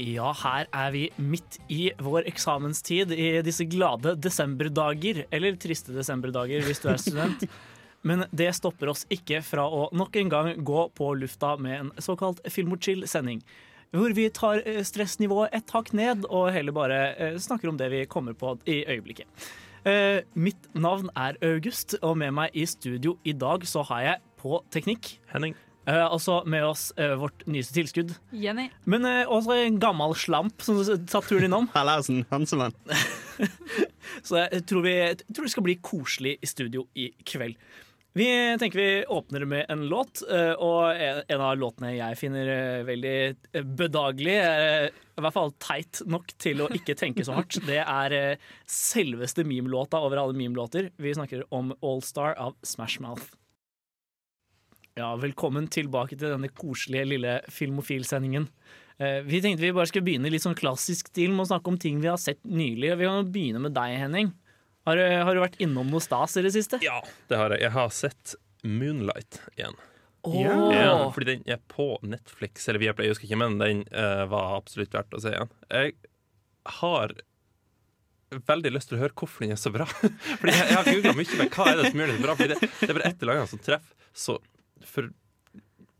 Ja, her er vi midt i vår eksamenstid i disse glade desemberdager. Eller triste desemberdager hvis du er student. Men det stopper oss ikke fra å nok en gang gå på lufta med en såkalt Filmorchill-sending. Hvor vi tar eh, stressnivået et hakk ned og heller bare eh, snakker om det vi kommer på i øyeblikket. Eh, Mitt navn er August, og med meg i studio i dag så har jeg på teknikk Henning. Eh, altså med oss uh, vårt nyeste tilskudd, Jenny. men uh, også en gammel slamp som satt turen innom. Hallersen, Hansemann. Så jeg tror, vi, jeg tror det skal bli koselig i studio i kveld. Vi tenker vi åpner med en låt, og en en av låtene jeg finner veldig bedagelig, i hvert fall teit nok til å ikke tenke så hardt, det er selveste memelåta over alle memelåter. Vi snakker om Allstar av Smash Mouth. Ja, velkommen tilbake til denne koselige lille Filmofil-sendingen. Eh, Vi tenkte vi bare skulle begynne i litt sånn klassisk stil med å snakke om ting vi har sett nylig. Vi kan begynne med deg, Henning. Har, du- har du vært innom noe stas i det siste? Ja, det har jeg. Jeg har sett Moonlight igjen. Åh. Ja, fordi den er på Netflix, eller Viaplay, jeg husker ikke, men den uh, var absolutt verdt å se igjen. Jeg har veldig lyst til å høre hvorfor den er så bra. Fordi jeg, jeg har googla mye med hva er det som gjør den så bra. Fordi det, det er bare ett eller annet som treffer så for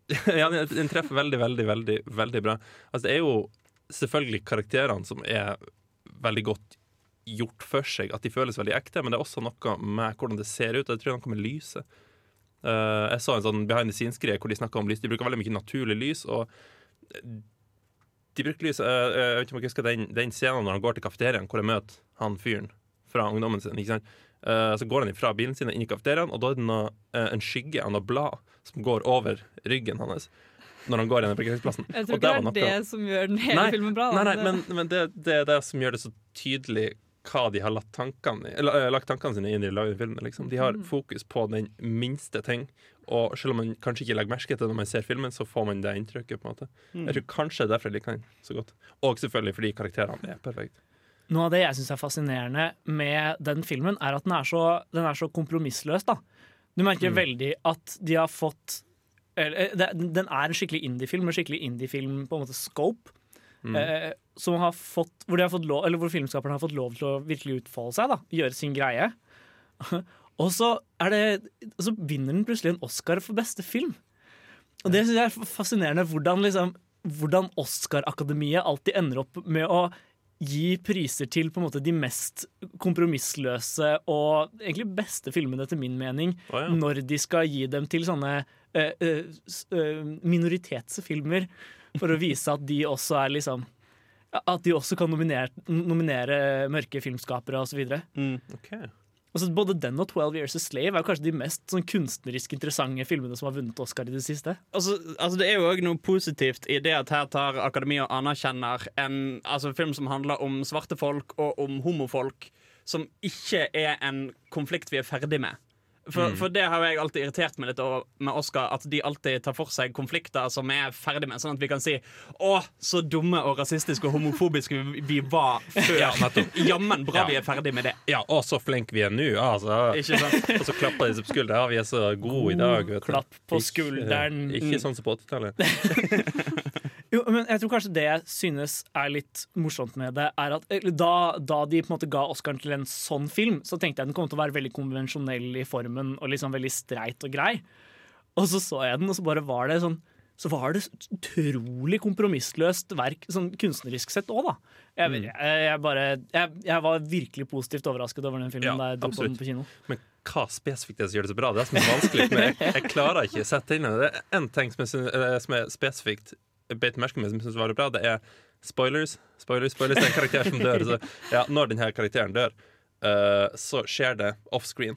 Ja, den- treffer veldig, veldig, veldig, veldig bra. Altså, det er jo selvfølgelig karakterene som er veldig godt gjort for seg, at de føles veldig ekte, men det er også noe med hvordan det ser ut. Jeg tror noe med lyset. Eh, jeg så en sånn behind the scenes-greie hvor de snakka om lys. De bruker veldig mye naturlig lys. Og de bruker lys uh, Jeg vet ikke om dere husker den, den scenen når han går til kafeteriaen, hvor jeg møter han fyren fra ungdommen sin. Ikke sant? Uh, så går han fra bilen sin og inn i kafeteriaen, og da er det noe, en skygge av noe blad som går over ryggen hans. Når han går gjennom parkeringsplassen. Jeg tror ikke det er noe- det som gjør den hele Nei, filmen bra. Nei, nei, men, men det, det er det som gjør det så tydelig hva de har lagt tankene, eller, eh, lagt tankene sine inn i å lage filmen. Liksom. De har fokus på den minste ting. Og selv om man kanskje ikke legger merke til det når man ser filmen, så får man det inntrykket. på en måte Jeg tror kanskje det er derfor jeg liker den så godt. Og selvfølgelig fordi karakterene er perfekte. Noe av det jeg syns er fascinerende med den filmen, er at den er så, den er så kompromissløs. da. Du merker Mm. veldig at de har fått eller, eh, det, Den er en skikkelig indie-film, en skikkelig indie-film på en måte scope. Mm. Eh, som har fått, hvor, har fått lov, eller hvor filmskaperne har fått lov til å virkelig utfolde seg. da, Gjøre sin greie. Og så, er det, så vinner den plutselig en Oscar for beste film. Og det synes jeg er fascinerende hvordan, liksom, hvordan Oscar-akademiet alltid ender opp med å gi priser til på en måte de mest kompromissløse og egentlig beste filmene, etter min mening, oh, ja. når de skal gi dem til sånne uh, uh, minoritetsfilmer, for å vise at de også er liksom At de også kan nominere, nominere mørke filmskapere osv. Ok. Altså, både den og 12 Years a Slave er kanskje de mest sånn, kunstnerisk interessante filmene som har vunnet Oscar i det siste. Altså, altså Det er jo òg noe positivt i det at her tar Akademia anerkjenner en altså, film som handler om svarte folk og om homofolk, som ikke er en konflikt vi er ferdig med. For, for det har jeg alltid irritert meg litt over med Oscar, at de alltid tar for seg konflikter som vi er ferdig med, sånn at vi kan si 'Å, så dumme og rasistiske og homofobiske vi- var før'. Ja. Jammen bra Ja. vi er ferdig med det. Ja, og så flinke vi er nå. Altså. Ikke sant? Og så klapper de seg på skulderen. Ja, vi er så gode i dag. Klapp på Ikke- Ikke sånn som på 80-tallet. Jo, men jeg tror kanskje det jeg synes er litt morsomt med det, er at da, da de på en måte ga Oscaren til en sånn film, så tenkte jeg den kom til å være veldig konvensjonell i formen og liksom veldig streit og grei. Og så så jeg den, og så bare var det sånn så var det et utrolig kompromissløst verk sånn kunstnerisk sett òg, da. Jeg, Mm. jeg, jeg, bare, jeg, var virkelig positivt overrasket over den filmen Ja, da jeg dro på den på kino. Men hva spesifikt er det som gjør det så bra? Det er som er vanskelig. Men jeg, klarer ikke å sette inn det. Er én ting som, eh, som er spesifikt beit merke med som jeg synes var bra. Det er spoilers. Spoilers, spoilers. Det er en karakter som dør. Så, ja, når denne karakteren dør, uh, så skjer det offscreen.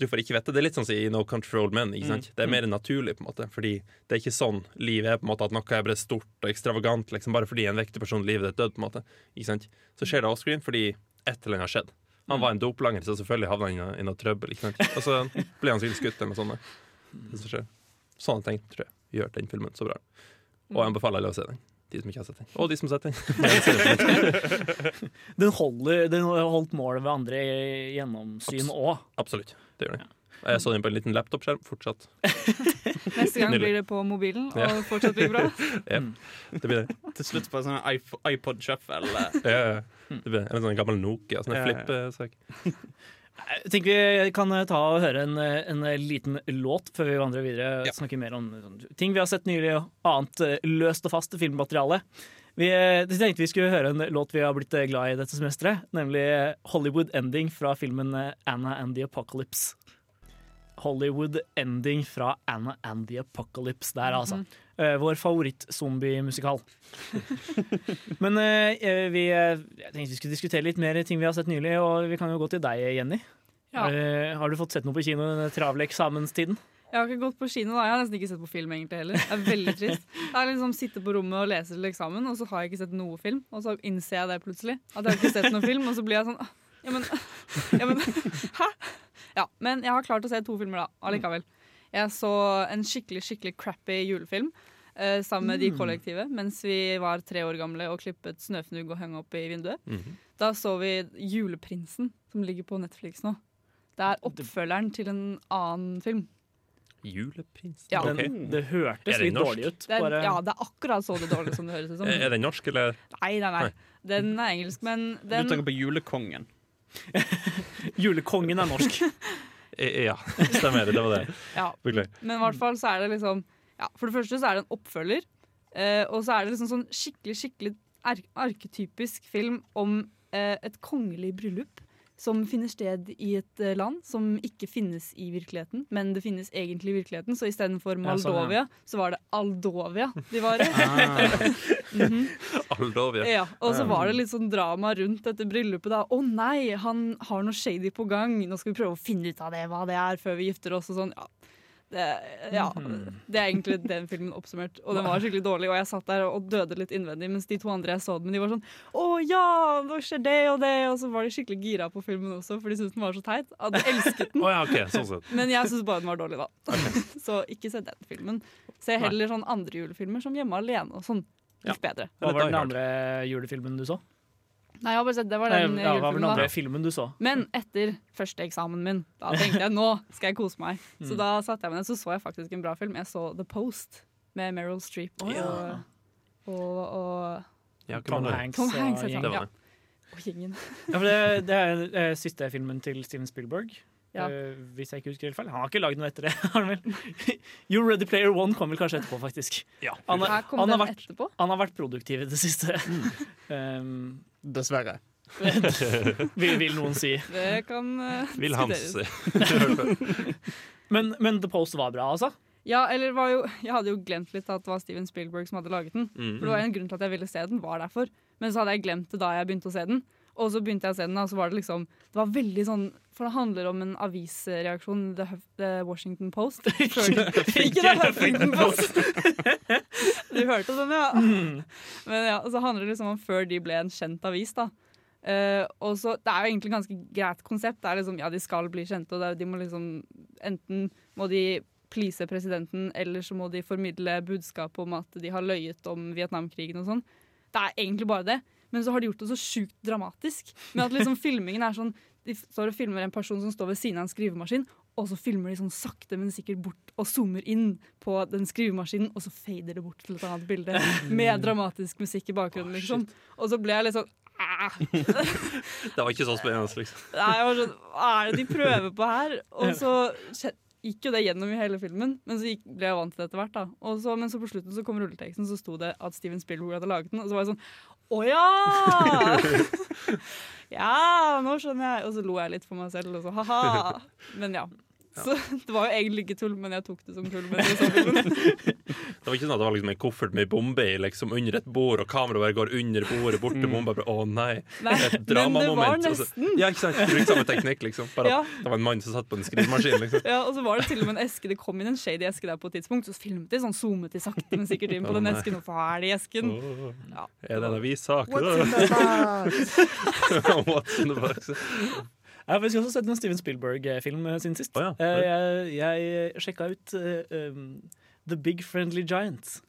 Du får ikke vite. Det er litt sånn som i No Control Men. Sant? Det er mer naturlig, på en måte Fordi det er ikke sånn livet er, på en måte at noe er bare stort og ekstravagant liksom, bare fordi en vektig person livet er død. på en måte Ikke sant? Så skjer det offscreen fordi et eller annet har skjedd. Han var en doplanger, så selvfølgelig havna han i noe- i trøbbel. Ikke sant? Og så ble han sikkert skutt eller noe sånt. Sånne ting tror jeg gjør den filmen så bra. Og jeg anbefaler alle å se den. De som ikke har sett den. Og de som har sett den. Den, holder, den har holdt målet ved andre gjennomsyn òg. Absolutt. Det gjør den. Jeg så den på en liten laptopskjerm. Fortsatt. Neste gang blir det på mobilen, og Ja. fortsatt blir bra. ja, Det blir det. Til slutt på en sånn iPod Shuffle. Ja, det blir det. En sånn gammel Nokia. Sånn Ja, en ja, ja. flippesak. Jeg tenker vi kan ta og høre en, en liten låt før vi vandrer videre. Ja. Snakker mer om sånn, ting vi har sett nylig, og annet eh, løst og fast filmmateriale. Vi eh, tenkte vi skulle høre en låt vi har blitt eh, glad i dette semesteret. Nemlig Hollywood Ending fra filmen eh, Anna and the Apocalypse. Hollywood Ending fra Anna and the Apocalypse der, altså. Eh, vår favoritt-zombie-musikal. Men uh, vi, jeg tenkte vi skulle diskutere litt mer ting vi har sett nylig, og vi kan jo gå til deg, Jenny. Ja. Uh, har du fått sett noe på kino denne den travle eksamenstiden? Jeg har ikke gått på kino, da. Jeg har nesten ikke sett på film egentlig heller. Det er veldig trist. Det er liksom Sitte på rommet og lese til eksamen, og så har jeg ikke sett noe film. Og så innser jeg det plutselig. At jeg har ikke sett noe film, og så blir jeg sånn «Ah, Ja, men, ja, men Hæ? Ja, men jeg har klart å se to filmer da, allikevel. Jeg så en skikkelig, skikkelig crappy julefilm. uh, sammen med de kollektive mens vi var tre år gamle og klippet snøfnugg og hang opp i vinduet. Mhm. Da så vi Juleprinsen, som ligger på Netflix nå. Det er oppfølgeren til en annen film. Juleprinsen? Ja. Okay. Det hørtes litt dårlig ut. Det er, Bare, Ja, det er akkurat så det dårlig som det høres ut som. Er den norsk, eller? Nei, nei, nei. Den er engelsk, men Du tenker på Julekongen. Julekongen er norsk. Ja, stemmer. Det var det. Ja, men i hvert fall så er det liksom ja, For det første så er det en oppfølger, eh, og så er det liksom sånn skikkelig, skikkelig er arketypisk film om eh, et kongelig bryllup. Som finner sted i et eh, land som ikke finnes i virkeligheten, men det finnes egentlig i virkeligheten. Så istedenfor Ja, sånn, ja. Moldovia, så var det Aldovia de var i. Mhm. Aldovia. Ja, og så var det litt sånn drama rundt dette bryllupet. da Å nei, han har noe shady på gang. Nå skal vi prøve å finne ut av det, hva det er, før vi gifter oss. Og sånn, ja. Det, ja, det er egentlig den filmen oppsummert. Og den var skikkelig dårlig, og jeg satt der og døde litt innvendig. Mens de to andre jeg så den med, de var sånn Å ja, nå skjer det og det. Og så var de skikkelig gira på filmen også, for de syntes den var så teit. At de elsket den. Å ja, OK. Sånn sett. Men jeg syns bare den var dårlig, da. så ikke se den filmen. Se heller sånn andre julefilmer som Hjemme alene og sånn. Litt bedre. Hva Eller var den andre julefilmen du så? Nei, jeg har bare sett Det var Nei, den ja, hva var den andre da. filmen du så? Men etter første eksamen min, da tenkte jeg nå skal jeg kose meg. Mm. Så da satte jeg meg ned, så så jeg faktisk en bra film. Jeg så The Post med Meryl Streep og, ja. og, og, Ja, Tom? Hanks, Tom Hanks heter gjengen. Det var det. og gjengen. Ja, for det, det er eh, siste filmen til Steven Spielberg. Ja. Uh, hvis jeg ikke husker helt feil. Han har ikke lagd noe etter det. har? You Ready Player One kom vel kanskje etterpå, faktisk. Ja. Han, har- Her kom han, har vært, etterpå. han har vært produktiv i det siste. um, Dessverre. vil, vil noen si. Det kan uh, Vil han si. Men, men The Post var bra, altså? Ja, eller var jo, Jeg hadde jo glemt litt at det var Steven Spielberg som hadde laget den. Mm. For det var en grunn til at jeg ville se den, var derfor. Men så hadde jeg glemt det da jeg begynte å se den. Og så begynte jeg å se den, og så var det liksom Det var veldig sånn For det handler om en avisreaksjon, The, Huff, The Washington Post. Ikke The Huffington Post! du hørte den, ja? Men ja, så handler det liksom om før de ble en kjent avis, da. Uh, og så, Det er jo egentlig et ganske greit konsept. Det er liksom, ja, De skal bli kjente, og er, de må liksom Enten må de please presidenten, eller så må de formidle budskapet om at de har løyet om Vietnamkrigen og sånn. Det er egentlig bare det. Men så har de gjort det så sjukt dramatisk. Med at liksom filmingen er sånn De står og filmer en person som står ved siden av en skrivemaskin, og så filmer de sånn sakte, men sikkert bort og zoomer inn på den skrivemaskinen, og så fader det bort til et annet bilde med dramatisk musikk i bakgrunnen, liksom. Og så ble jeg litt sånn! Det var ikke så spennende, liksom. Nei, jeg var sånn, Hva er det de prøver på her? Og så gikk jo det gjennom i hele filmen, men så gikk, ble jeg vant til det etter hvert. da. Og så, men så på slutten så kom rulleteksten, så sto det at Steven Spielberg hadde laget den. Og så var jeg sånn Å ja! ja, nå skjønner jeg. Og så lo jeg litt for meg selv, og så ha-ha. Men ja. Så det var jo egentlig ikke tull, men jeg tok det som tull. Det var ikke sånn at det var liksom en koffert med bombe i liksom under et bord, og kameraet bare går under bordet, bort til bomba. bare, Å nei! Nei, Et det var dramamoment. nesten. Ja, ikke sant? Bruk samme teknikk, liksom. Bare Ja. at det var en mann som satt på en skrivemaskin. liksom. Ja, og så var det til og med en eske Det kom inn en shady eske der på et tidspunkt, så filmet de sånn zoomet de sakte, men sikkert inn på oh, den nei. esken. Og hva er det i esken? Oh, Ja. Er det en avissak? What's in the box? What's in the box? Jeg har også sett en Steven Spielberg-film eh, siden sist. Oh, ja. Eh, Jeg, jeg sjekka ut eh, um, The Big Friendly Giant.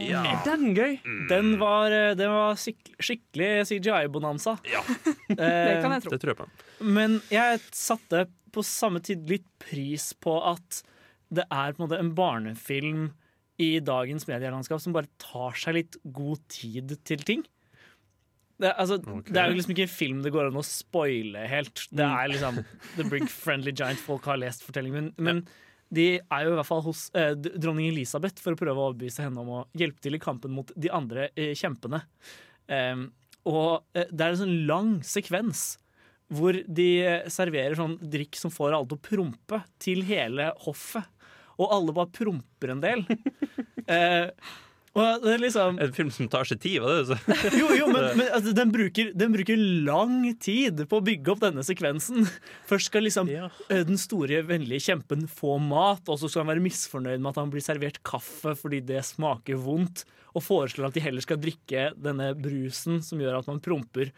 Ja. Er den gøy? Den var, den var skikkelig CGI-bonanza. Ja. Det kan jeg tro. Det tror jeg på. Men jeg satte på samme tid litt pris på at det er på en måte en barnefilm i dagens medielandskap som bare tar seg litt god tid til ting. Det, altså, okay. det er jo liksom ikke en film det går an å spoile helt. Det Mm. er liksom The Big Friendly Giant. Folk har lest fortellingen. Men, men de er jo i hvert fall hos eh, dronning Elisabeth for å prøve å overbevise henne om å hjelpe til i kampen mot de andre eh, kjempene. Em, og eh, det er en sånn lang sekvens hvor de eh, serverer sånn drikk som får alle til å prompe til hele hoffet. Og alle bare promper en del. eh, og liksom En film som tar seg tid, var det det? du sa? Jo, jo, men, men altså, den, bruker, den bruker lang tid på å bygge opp denne sekvensen. Først skal liksom Ja. den store, vennlige kjempen få mat, og så skal han være misfornøyd med at han blir servert kaffe fordi det smaker vondt, og foreslår at de heller skal drikke denne brusen som gjør at man promper.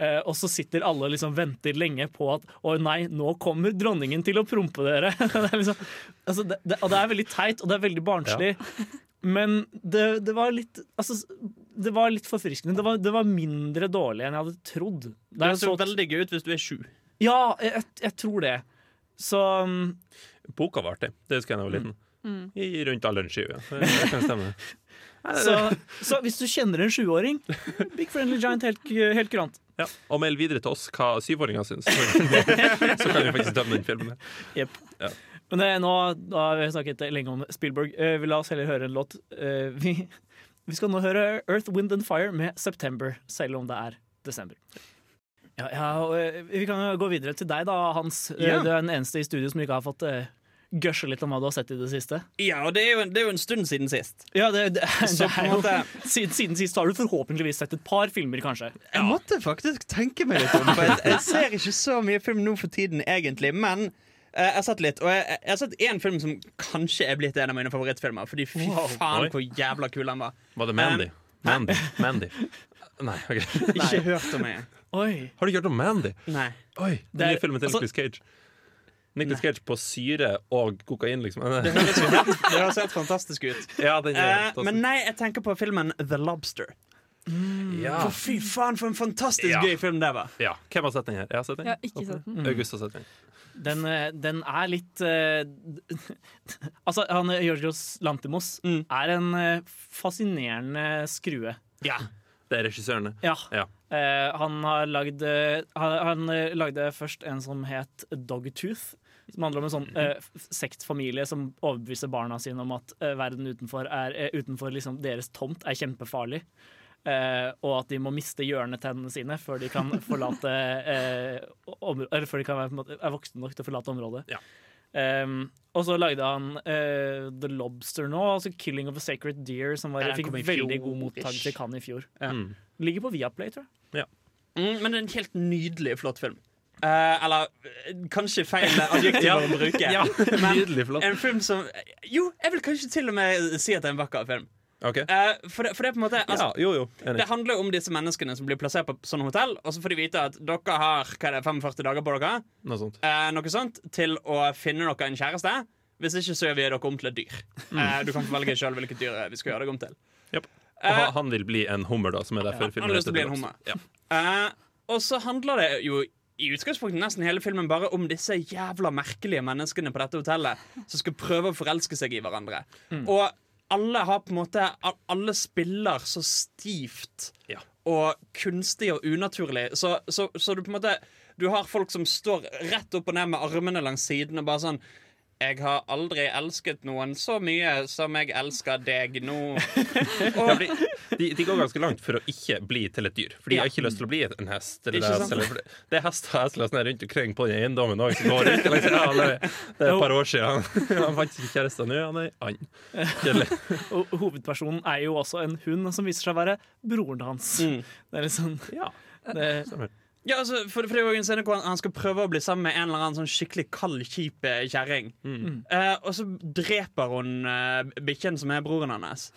Eh, og så sitter alle og liksom venter lenge på at å nei, nå kommer dronningen til å prompe dere. det er liksom, altså, det, det, og det er veldig teit, og det er veldig barnslig. Men det, det var litt Altså, det var litt forfriskende. Det var, det var mindre dårlig enn jeg hadde trodd. Det ser så- veldig gøy ut hvis du er sju. Ja, jeg, jeg, jeg tror det. Så um, Boka var artig. Det husker jeg da jeg var liten. Mm. I rundt all sju. Ja. Det, det kan stemme. så, så hvis du kjenner en sjuåring Big Friendly Giant, helt, helt kurant. Ja. Og meld videre til oss hva syvåringer syns. Så, så kan vi faktisk dømme den filmen. Yep. Ja. Men det, nå da har vi snakket lenge om Spielberg. Uh, la oss heller høre en låt. Uh, vi, vi skal nå høre Earth, Wind and Fire med September, selv om det er desember. Ja, ja, eh, vi kan gå videre til deg, da, Hans. Ja. Du er den eneste i studio som ikke har fått uh, gørse litt om hva du har sett i det siste. Ja, og det er jo, det er jo en stund siden sist. Ja, det, det, Så det er jo, siden, siden sist har du forhåpentligvis sett et par filmer, kanskje. Jeg måtte faktisk tenke meg litt om, for jeg, jeg ser ikke så mye film nå for tiden, egentlig. Men jeg har sett litt, og jeg, jeg har sett én film som kanskje er blitt en av mine favorittfilmer. Fordi fy Wow. faen Oi. hvor jævla kul den var. Var det Mandy? Mandy. Mandy. Nei, ok. Ikke hørt om meg. Oi. Har du ikke hørt om Mandy? Nei. Oi, Det Den nye filmen til altså- Nicolas Cage. Nicolas Cage på syre og kokain, liksom. Det høres jo helt, det høres helt fantastisk ut. Ja, den er Eh, fantastisk. men nei, jeg tenker på filmen The Lobster. Ja. For fy faen, for en fantastisk Ja. gøy film det var. ja. Hvem har sett den her? Jeg har sett den. Ja, ikke sett den. August har sett den. Den, eh, den er litt uh, Altså, han eh, Georgios Lantimos Mm. er en uh, fascinerende skrue. Ja. Det er regissørene. Ja. Ja. Uh, han har lagd Han, han lagde først en som het Dogtooth. Som handler om en sånn uh, sektfamilie som overbeviser barna sine om at uh, verden utenfor, er, uh, utenfor liksom deres tomt er kjempefarlig. Eh, og at de må miste hjørnetennene sine før de kan forlate eh, områ- Eller før de kan være, måte, er voksne nok til å forlate området. Ja. Um, og så lagde han uh, The Lobster nå, altså 'Killing of a Sacred Deer', som var, fikk veldig god mottakelse i. Cannes i fjor. Ja. Mm. Ligger på Viaplay, tror jeg. Mm, men det er en helt nydelig, flott film. Eh, eller kanskje feil adjektiv Ja. å bruke. Ja, Nydelig flott. en film som Jo, jeg vil kanskje til og med si at det er en vakker film. Ok. Uh, for, det, for det på en måte altså, Ja, jo, jo. Det handler om disse menneskene som blir plassert på sånne hotell, og så får de vite at dere har det, 45 dager på dere Noe sånt. Uh, Noe sånt til å finne dere en kjæreste. Hvis ikke så gjør vi dere om til et dyr. Eh, du kan få velge sjøl hvilket dyr vi skal gjøre deg om til. Japp. Og han- han vil bli en hummer, da, som er derfor han filmen har lyst til å bli en hummer. ja. Og så handler det jo i utgangspunktet nesten hele filmen bare om disse jævla merkelige menneskene på dette hotellet som skal prøve å forelske seg i hverandre. Og alle har på en måte Alle spiller så stivt Ja. og kunstig og unaturlig. Så, så, så du på en måte Du har folk som står rett opp og ned med armene langs siden og bare sånn Jeg har aldri elsket noen så mye som jeg elsker deg nå. Ja, fordi de, de går ganske langt for å ikke bli til et dyr. For de Ja. har ikke lyst til å bli en hest. Eller det, hest eller, det, er hester og hester sånn rundt omkring på den eiendommen òg. Ja, det det er et par år siden. Han fant ikke kjæreste nå, han er and. Og hovedpersonen er jo også en hund som viser seg å være broren hans. Mm. Det er litt sånn Ja, det. Ja, altså, for, for det er jo en scene hvor han, han skal prøve å bli sammen med en eller annen sånn skikkelig kald, kjip kjerring. Mm. Uh, og så dreper hun uh, bikkjen som er broren hans.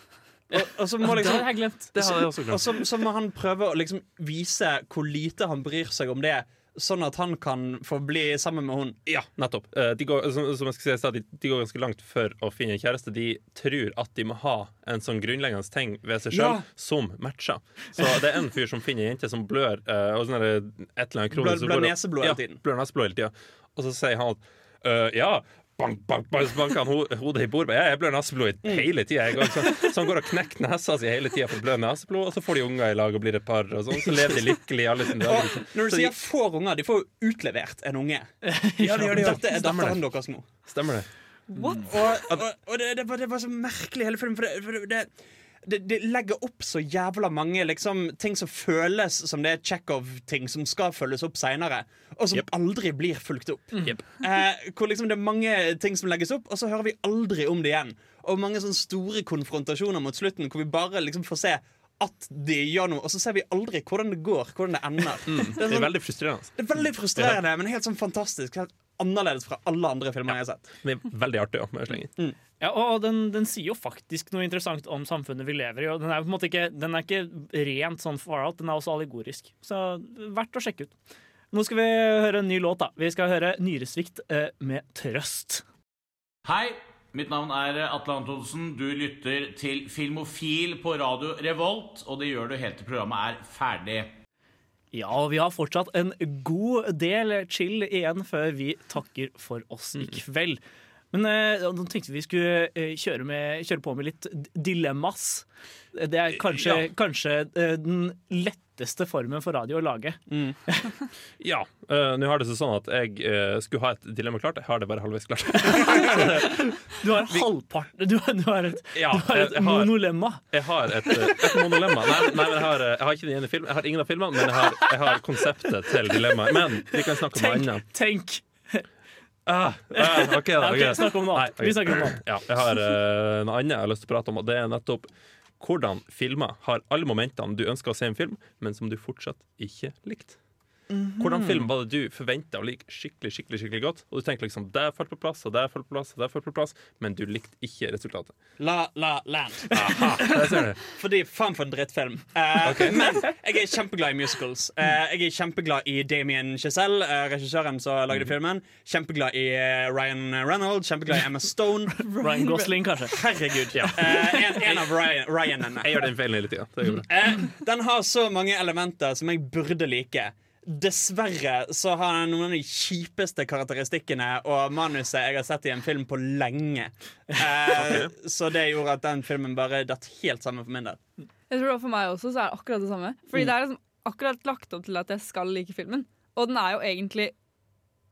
Og, og så må Det liksom har jeg glemt. Det også Og så, så må han prøve å liksom vise hvor lite han bryr seg om det, sånn at han kan få bli sammen med hun. Ja, nettopp. Eh, De går, som, som jeg skal si, de, de går ganske langt for å finne en kjæreste. De tror at de må ha en sånn grunnleggende ting ved seg sjøl Ja. som matcher. Så det er en fyr som finner en jente som blør eh, og sånn et eller annet kronisk Blør- blør neseblod hele ja, tiden. Blør neseblod hele tida. Og så sier han at uh, ja Bank, bank, bank, banker han hodet i bordet. Jeg blør neseblod hele tida. Så, så han går og knekker nesa si hele tida for å blø neseblod, og så får de unger i lag og blir et par, og sånn. Så lever de lykkelig i alle sine dager. når du Så de- får unger, de får jo utlevert en unge. Ja, de gjør det, ja. Dette er datteren det. deres nå. Stemmer det. Og, og, og det, det, var, det var så merkelig hele filmen, for det, for det, det, det legger opp så jævla mange liksom, ting som føles som det er Chekhov-ting som skal følges opp seinere, og som yep. aldri blir fulgt opp. Yep. Eh, hvor liksom det er mange ting som legges opp, og så hører vi aldri om det igjen. Og mange sånne store konfrontasjoner mot slutten hvor vi bare liksom får se at de gjør noe, og så ser vi aldri hvordan det går, hvordan det ender. Det, er Det er sånn, veldig frustrerende. det er veldig frustrerende, men helt sånn fantastisk. Helt annerledes fra alle andre filmer jeg har sett. Det er veldig artig å slenge mm. Ja, og den, den sier jo faktisk noe interessant om samfunnet vi lever i. Og den er på en måte ikke, den er ikke rent sånn far out, den er også allegorisk. Så verdt å sjekke ut. Nå skal vi høre en ny låt. da Vi skal høre Nyresvikt eh, med Trøst. Hei, mitt navn er Atle Antonsen. Du lytter til Filmofil på radio Revolt, og det gjør du helt til programmet er ferdig. Ja, og vi har fortsatt en god del chill igjen før vi takker for oss i kveld. Men eh, nå tenkte vi skulle eh, kjøre, med, kjøre på med litt dilemmas. Det er kanskje, Ja. kanskje den den letteste formen for radio å lage. Ja. Uh, Nå har det seg sånn at jeg uh, skulle ha et dilemma klart. Jeg har det bare halvveis klart. Du har halvpart Du, har- du har et, Ja, du har et jeg har- monolemma. Jeg har et, eh, et monolemma. Nei, nei men jeg, har, jeg har ikke den ene filmen Jeg har ingen av filmene, men jeg har, jeg har konseptet til dilemmaet. Men vi kan snakke om Tenk, annet. tenk. Ah, ah, ok, da, okay. ok, ok. snakk om noe annet. Vi snakker om noe annet. Ja, jeg har uh, noe annet jeg har lyst til å prate om, og det er nettopp hvordan filmer har alle momentene du ønsker å se i en film, men som du fortsatt ikke likte. Hvordan film var det du forventa å like skikkelig skikkelig, skikkelig godt? Og du tenkte liksom, det falt på plass, og det falt på plass, og det falt på plass, men du likte ikke resultatet. La La Land. Aha, der ser du. Fordi faen for en drittfilm. Eh, Men jeg er kjempeglad i musicals. Uh, jeg er kjempeglad i Damien Chazelle, uh, regissøren som lagde filmen. Kjempeglad i Ryan Reynolds, kjempeglad i Emma Stone. Ryan Gosling, kanskje. Herregud. Eh, en, en av Ryan, Ryanene. Jeg gjør den feilen hele tida. Det går bra. Eh, den har så mange elementer som jeg burde like. Dessverre så har den noen av de kjipeste karakteristikkene og manuset jeg har sett i en film på lenge. Eh, Så det gjorde at den filmen bare datt helt sammen for min del. Jeg tror det For meg også så er det akkurat det samme. Fordi det er liksom akkurat lagt opp til at jeg skal like filmen. Og den er jo egentlig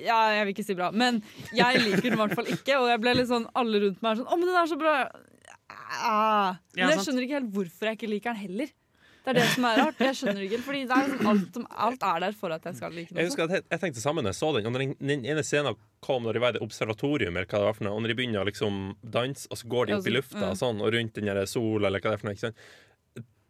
Ja, jeg vil ikke si bra, men jeg liker den i hvert fall ikke. Og jeg ble litt sånn, alle rundt meg er sånn 'Å, men den er så bra'. Ah. Ja, Men jeg skjønner ikke helt hvorfor jeg ikke liker den heller. Det er det som er rart. Jeg skjønner ikke, fordi det er liksom alt, som, alt er der for at jeg skal like noe. Jeg husker at jeg, jeg tenkte det samme når jeg så den. Og når den, den ene scenen kom når de var i det observatorium, eller hva det var for noe, og når de begynner å liksom danse, og så går de opp i lufta og sånn, og rundt den der sola, eller hva det er for noe?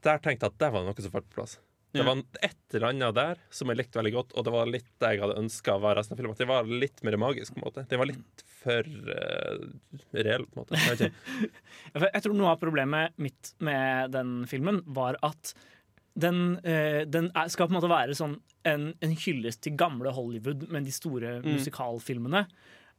Der tenkte jeg at der var det noe som falt på plass. Det var et eller annet der som jeg likte veldig godt, og det var litt det jeg hadde ønska var resten av filmen. Det var litt mer magisk, på en måte. Det var litt for uh, reell, på en måte. Jeg Jeg tror noe av problemet mitt med den filmen var at den, uh, den er, skal på en måte være sånn en, en hyllest til gamle Hollywood med de store musikalfilmene.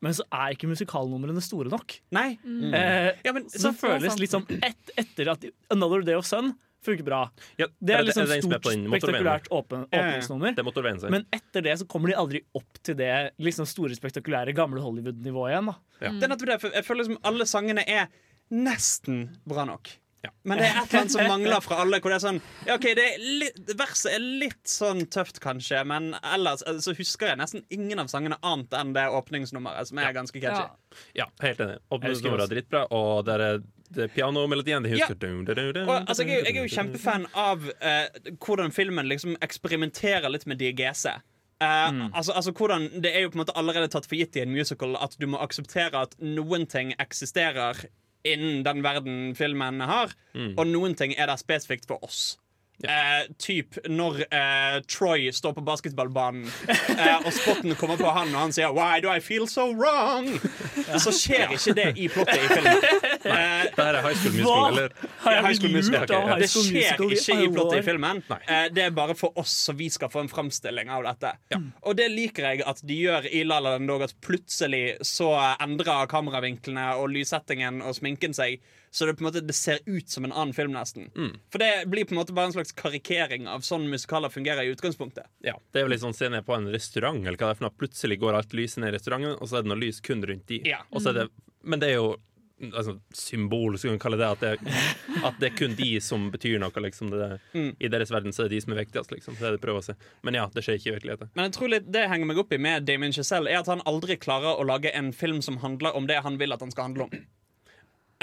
Men så er ikke musikalnumrene store nok. Nei. Eh, Ja, men så sant, føles litt sånn et, etter at Another Day of Sun funker bra. Ja, Det er liksom er stort, spektakulært åpen, åpningsnummer. ja, ja. Det. Men etter det så kommer de aldri opp til det liksom store, spektakulære gamle Hollywood-nivået igjen. da Det er nettopp det. For jeg føler som alle sangene er nesten bra nok. Men det er et eller annet som mangler fra alle. Hvor det er sånn ja, ok, det er litt, Verset er litt sånn tøft, kanskje, men ellers eh, så husker jeg nesten ingen av sangene annet enn det åpningsnummeret, som er ganske catchy. Ja. Ja, helt enig. Åpningsnummeret er dritbra, og det er det pianomelodien de Ja. husker Og, altså, jeg, jeg er jo kjempefan av uh, hvordan filmen liksom eksperimenterer litt med diegese. Eh, altså, altså hvordan, Det er jo på en måte allerede tatt for gitt i en musical at du må akseptere at noen ting eksisterer innen den verden filmen har, og noen ting er der spesifikt for oss. Eh, typ når eh, Troy står på basketballbanen, eh, og spotten kommer på han, og han sier 'Why do I feel so wrong?' Så skjer ikke det i plottet i filmen. Nei, Det her er High School Hva? Musical, eller? Har jeg High School Musical. Okay, ja. High Det skjer Musical ikke i plottet i filmen. Eh, Det er bare for oss, så vi skal få en framstilling av dette. Og det liker jeg at de gjør i La La Land at plutselig så endrer kameravinklene og lyssettingen og sminken seg. Så det på en måte det ser ut som en annen film, nesten. For det blir på en måte bare en slags karikering av sånn musikaler fungerer i utgangspunktet. Ja, det er jo litt sånn scene på en restaurant, eller hva det er for noe. Plutselig går alt lyset ned i restauranten, og så er det noe lys kun rundt de. Ja. Og så er det, men det er jo altså, symbol, skal man vi kalle det at, det at det er kun de som betyr noe. Liksom. Det Mm. I deres verden så er det de som er viktigst. Liksom. Det er det prøver å se. Men ja, det skjer ikke i virkeligheten. Men jeg tror litt det henger meg opp i med Damien Chazelle, er at han aldri klarer å lage en film som handler om det han vil at han skal handle om.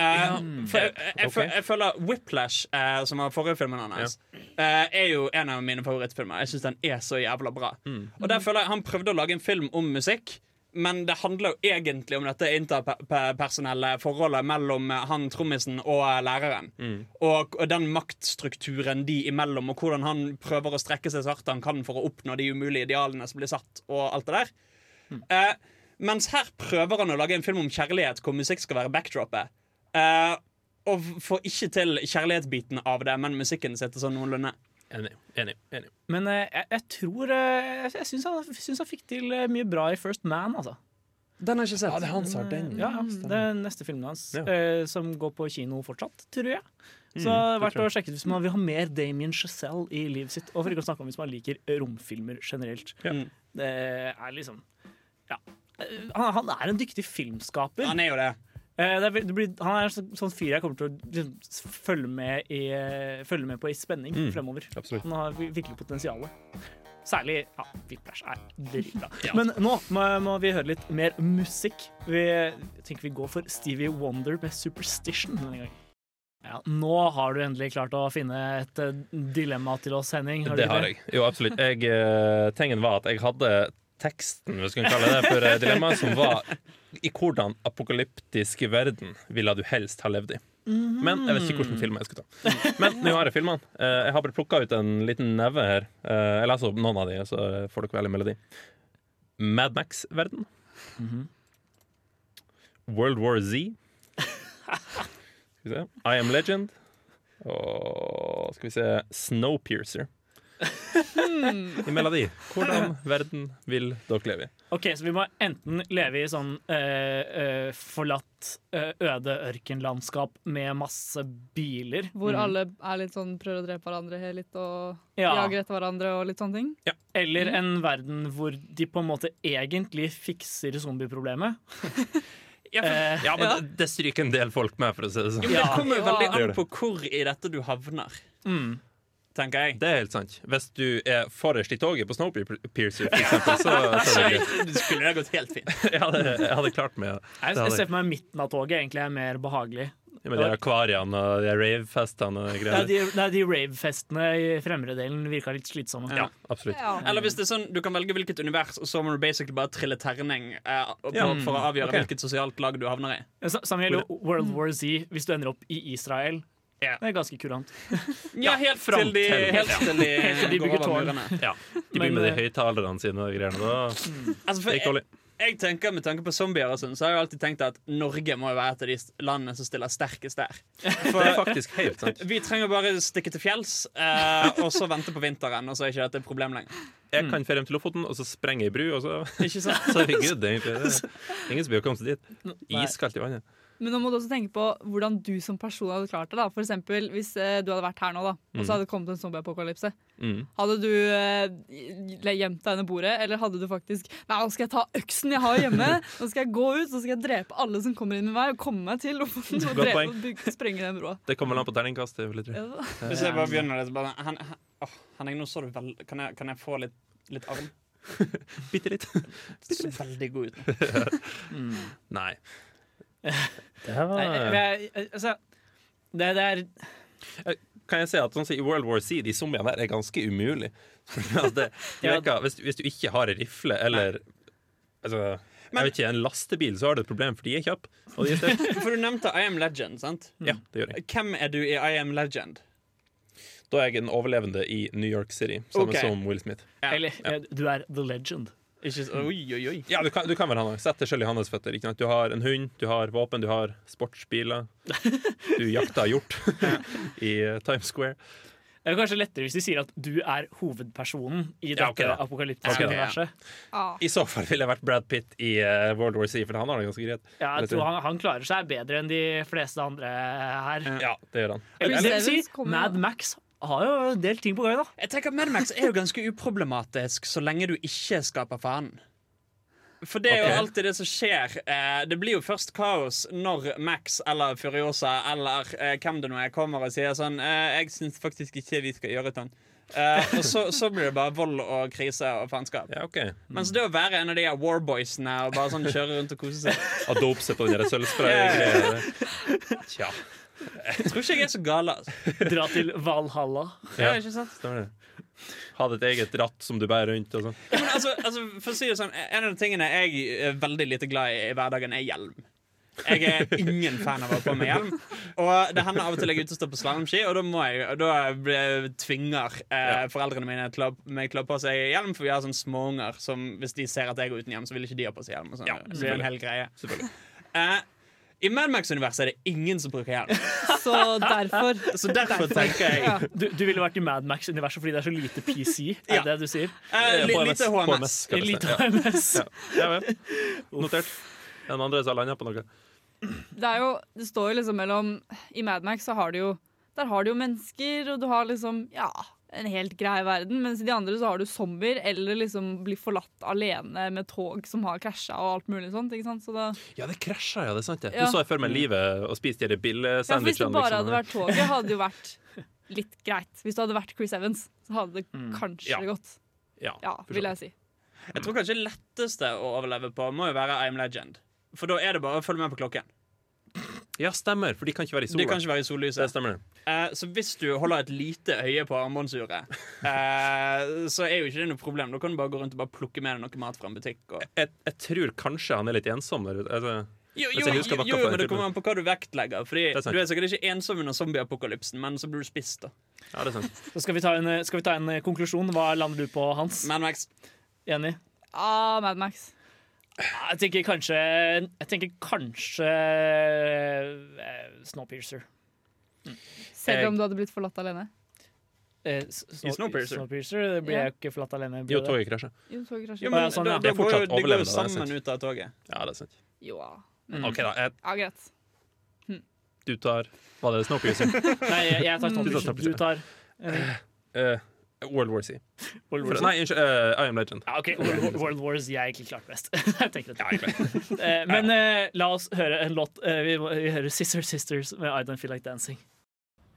Eh, for jeg, jeg, jeg, jeg føler Whiplash, uh, som var forrige filmen hans, eh, er jo en av mine favorittfilmer. Jeg syns den er så jævla bra. Og der føler jeg Han prøvde å lage en film om musikk, men det handler jo egentlig om dette interpersonelle forholdet mellom han trommisen og læreren. læreren. Og, og den maktstrukturen de imellom, og hvordan han prøver å strekke seg så hardt han kan for å oppnå de umulige idealene som blir satt, og alt det der. Eh, mens her prøver han å lage en film om kjærlighet hvor musikk skal være backdropet. Eh, og får ikke til kjærlighetsbiten av det, men musikken sitter sånn noenlunde. Enig. enig, enig. Men uh, jeg, jeg tror uh, Jeg, jeg syns han, han fikk til mye bra i First Man, altså. Den har jeg ikke sett. Ja, det er han som har den. Ja, det er neste filmen hans, Ja. uh, som går på kino fortsatt, tror jeg. Så det er verdt å sjekke hvis man vil ha mer Damien Chazelle i livet sitt. Og for ikke å snakke om hvis man liker romfilmer generelt. Ja. Mm. Det er liksom Ja. Han, han er en dyktig filmskaper. Han er jo det. Eh, det er, blir, han er en sånn, sånn fyr jeg kommer til å liksom, følge, med i, eh, følge med på i spenning Mm, fremover. absolutt. Han har virkelig potensial. Særlig ja, Whiplash er dritbra. Men nå må, må vi høre litt mer musikk. Vi jeg tenker vi går for Stevie Wonder med 'Superstition' denne gangen. Ja, nå har du endelig klart å finne et eh, dilemma til oss, Henning. du Det ikke har jeg. Jo, absolutt. Jeg, tingen var at jeg hadde teksten, hvis vi kan kalle det for dilemmaet, dilemma, som var i hvordan apokalyptisk verden ville du helst ha levd i. Men jeg vet ikke hvilken film jeg skulle ta. Men nå har jeg filmene. Eh, Jeg har bare plukka ut en liten neve her. Jeg leser opp noen av de, så får dere velge melodi. Mad Max-verden. World War Z. Skal vi se. I Am Legend. Og skal vi se Snowpiercer. I melodi. Hvordan verden vil dere leve i? Ok, Så vi må enten leve i sånn eh, eh, forlatt, eh, øde ørkenlandskap med masse biler. Hvor Mm. alle er litt sånn, prøver å drepe hverandre litt og Ja. jager etter hverandre og litt sånne ting. Eller en verden hvor de på en måte egentlig fikser zombieproblemet. Eh, Ja, men det, det stryker en del folk med, for å si det sånn. Men det kommer jo veldig an på hvor i dette du havner, mm. Tenker jeg. Det er helt sant. Hvis du er forrest i toget på Snowpiercer, for eksempel, så, så er det. Skulle det gått helt fint. Jeg hadde, jeg hadde klart meg Jeg, jeg ser for meg midten av toget egentlig er mer behagelig. med de akvariene og de ravefestene og de Nei, de, de rave-festene i fremre delen virka litt slitsomme. Ja, absolutt. Eller hvis det er sånn, Du kan velge hvilket univers, og så må du basically bare trille terning eh, på, Ja. for å avgjøre okay. hvilket sosialt lag du havner i. Sa- Samme gjelder World War Z hvis du ender opp i Israel. Ja. Det er ganske kurant. Ja, helt fram til de, helt til de, Helt til de bygger tårn. Ja. De begynner med de høyttalerne sine og greiene. Da Altså, for jeg, jeg tenker Med tanke på zombier og sånn, så har jeg alltid tenkt at Norge må være et av de landene som stiller sterkest der. Det er faktisk helt sant. Vi trenger bare stikke til fjells, eh, og så vente på vinteren, og så er ikke dette et problem lenger. Jeg kan ferie hjem til Lofoten, og så sprenger jeg ei bru, og så, Ikke sant? så er vi good, egentlig. Det ingen som bør komme seg dit. Iskaldt i vannet. Men nå må du også tenke på hvordan du som person hadde klart det. da For eksempel hvis eh, du hadde vært her nå, da og så hadde det kommet en zombieapokalypse. Mm. Hadde du eh, gjemt deg under bordet, eller hadde du faktisk Nei, nå skal jeg ta øksen jeg har hjemme, nå skal jeg gå ut så skal jeg drepe alle som kommer inn med meg, og komme meg til Lofoten og, drepe, og bygge, sprenge den broa. Det kommer an på terningkastet. vil jeg tro. Ja. Hvis jeg bare begynner litt bare, han, han, åh, Henning, nå så du vel Kan jeg, kan jeg få litt, litt arm? Bitte litt. Det så veldig god ut. Nei. Det var jeg, altså, det, er Kan jeg si at sånn som i World War C, de zombiene der er ganske umulig. For det, de Ja. virker, hvis, hvis du ikke har ei rifle eller altså, Men- jeg vet ikke, en lastebil, så har du et problem, for de er kjappe. For du nevnte I Am Legend, sant? Ja, det gjør jeg. Hvem er du i I Am Legend? Da er jeg en overlevende i New York City, samme okay. som Will Smith. Ja. Eller ja. du er the legend. Ikke, så- oi, oi, oi. Ja, du kan, du kan være han. Sett deg sjøl i hans føtter. Ikke? Du har en hund, du har våpen, du har sportsbiler. Du jakter hjort i eh, Times Square. Det er kanskje lettere hvis de sier at du er hovedpersonen i dette Ja, okay, apokalyptiske Okay, ja. universet. I så fall ville jeg vært Brad Pitt i eh, World War C, for han har det ganske greit. Ja, jeg tror han, han klarer seg bedre enn de fleste andre her. Ja, det gjør han. Eller, eller, si, Mad Max har jo en del ting på gang, da. Jeg tenker Mad Max er jo ganske uproblematisk så lenge du ikke skaper faen. For det er jo alltid det som skjer. Eh, det blir jo først kaos når Max eller Furiosa eller eh, hvem det nå er kommer og sier sånn eh, 'Jeg syns faktisk ikke vi skal gjøre sånn'. Uh, og så, så blir det bare vold og krise og faenskap. Ja, ok. Mens det å være en av de warboysene og bare sånn kjøre rundt og kose seg Og dope seg på den sølvsprayen. Tja. Jeg tror ikke jeg er så gal. Altså. Dra til Valhalla. Ja, Ja. ikke sant? Stemmer det. Ha ditt eget ratt som du bærer rundt og sånn. Ja, men altså, altså, for å si det sånn En av de tingene jeg er veldig lite glad i i hverdagen, er hjelm. Jeg er ingen fan av å ha på meg hjelm. Og det hender av og til jeg er ute og står på slalåmski, og da må jeg da blir- tvinger eh, foreldrene mine til å meg til å ha på seg hjelm, for vi har sånne småunger som hvis de ser at jeg går uten hjelm, så vil ikke de ha på seg hjelm. Og sånn. Ja, det blir en hel greie. Selvfølgelig. Eh, I Mad Max-universet er det ingen som bruker hjelm. Så derfor Så derfor tenker jeg Ja. Du, du ville vært i Mad Max-universet fordi det er så lite PC? Er Ja. det du sier? eh, li, Lite HMS. Lite Ja. HMS. Ja. Notert. Den andre har landa på noe. det, er jo, det står jo liksom mellom I Mad Max så har du jo Der har du jo mennesker, og du har liksom Ja, en helt grei verden. Mens i de andre så har du zombier, eller liksom blir forlatt alene med tog som har krasja og alt mulig sånt. Ikke sant? Så da, Ja, det krasja, ja. Det er sant, det. Ja. Du så jeg for meg livet og spiste de ja, hvis det bare liksom. hadde vært toget, hadde det jo vært litt greit. Hvis det hadde vært Chris Evans, så hadde det kanskje Ja. gått. Ja, Ja, vil jeg si. Jeg tror kanskje letteste å overleve på må jo være I'm Legend. For da er det bare å følge med på klokken. Ja, stemmer, for de kan ikke være i De kan ikke være i Det sollyset. stemmer. Eh, så hvis du holder et lite øye på armbåndsuret, eh, så er jo ikke det noe problem. Da kan du bare gå rundt og bare plukke med deg noe mat fra en butikk. Og... Jeg, jeg tror kanskje han er litt ensom der ute. Altså, Jo, Hvis jo, jo, jo men det kommer an på hva du vektlegger. Fordi er. Du er sikkert ikke ensom under zombieapokalypsen, men så blir du spist. da ja, det er sant. Så skal vi, ta en, skal vi ta en eh, konklusjon. Hva lander du på, Hans? Mad Max. Enig? Ah, Mad Max. Jeg tenker kanskje Jeg tenker kanskje Snowpiercer. Snowpiercer. Selv om du hadde blitt forlatt alene. Eh, Snow- I Snowpiercer? Snowpiercer det blir Ja. jeg ikke forlatt alene. Jo, toget krasja. Jo, toget krasjet. Jo, Å, ja, sånn, da, ja. det, De går jo, går jo det sammen ut av toget. Ja, det er sant. Jo. Mm. OK, da. Jeg, ja, greit. du tar Var det Snowpiercer? Nei, jeg, jeg tar Du tar Snowpiercer. Snowpiercer. Du tar uh, Eh, World War Z. World War Z. nei, eh, I Am Legend. Ja, okay. World, World Wars jeg er egentlig klart best. Eh, Men uh, la oss høre en låt. Uh, vi, vi hører Sister Sisters med I Don't Feel Like Dancing.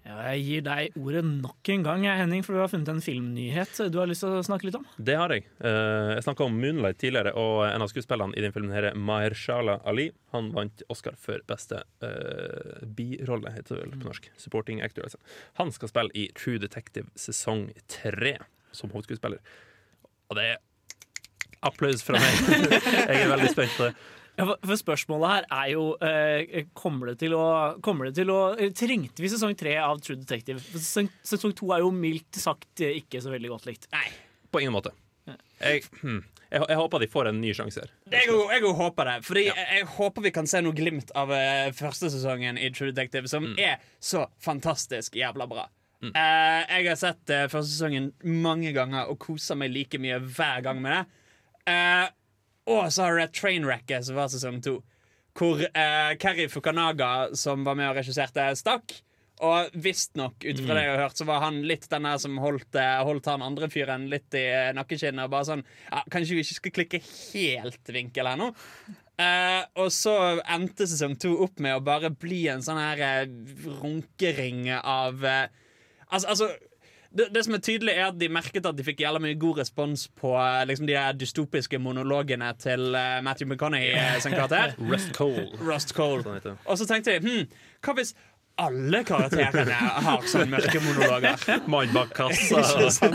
Ja, jeg gir deg ordet nok en gang, Henning, for du har funnet en filmnyhet du har lyst til å snakke litt om. Det har jeg. Eh, jeg snakka om Moonlight tidligere, og en av skuespillerne i den filmen her er Mahershala Ali. Han vant Oscar for beste uh, birolle, heter det vel på norsk. Supporting actor, altså. Han skal spille i True Detective sesong tre som hovedskuespiller. Og det er applaus fra meg. jeg er veldig spent på det. Ja, for- spørsmålet her er jo eh, Kommer det til å, kommer det til å eh, Trengte vi sesong tre av True Detective? Sesong, sesong to er jo mildt sagt eh, ikke så veldig godt likt. Nei. På ingen måte. Jeg, hmm, jeg, jeg håper de får en ny sjanse her. Jeg òg- jeg håper det. Fordi jeg, jeg håper vi kan se noe glimt av uh, første sesongen i True Detective, som er så fantastisk jævla bra. Eh, jeg har sett uh, første sesongen mange ganger og koser meg like mye hver gang med det. Eh, og så har du det trainwrecket som var sesong to. hvor eh, Keri Fukanaga, som var med og regisserte, stakk. Og visstnok, ut fra det jeg har hørt, så var han litt den der som holdt, eh, holdt han andre fyren litt i eh, nakkeskinnet. Og bare sånn ja, Kanskje vi ikke skal klikke helt vinkel her nå? Eh, og så endte sesong to opp med å bare bli en sånn her eh, runkering av eh, Altså, altså det, det som er tydelig, er at de merket at de fikk jævla mye god respons på eh, liksom, de dystopiske monologene til uh, Matthew McConaughey eh, sin karakter. Rust Cole. Rust Cole. Sånn. Og så tenkte jeg hm, hva hvis alle karakterene har sånne mørke monologer? Mann bak kassa.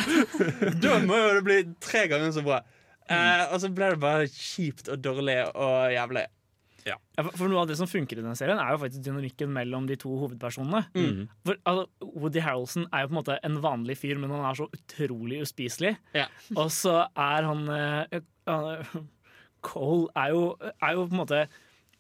Da må jo det bli tre ganger så bra. Eh, og så ble det bare kjipt og dårlig og jævlig. Ja, for- Noe av det som funker i denne serien, er jo faktisk dynamikken mellom de to hovedpersonene. For altså, Woody Harrelson er jo på en måte en vanlig fyr, men han er så utrolig uspiselig. Ja. Og så er han uh, eh, Cole er jo, er jo på en måte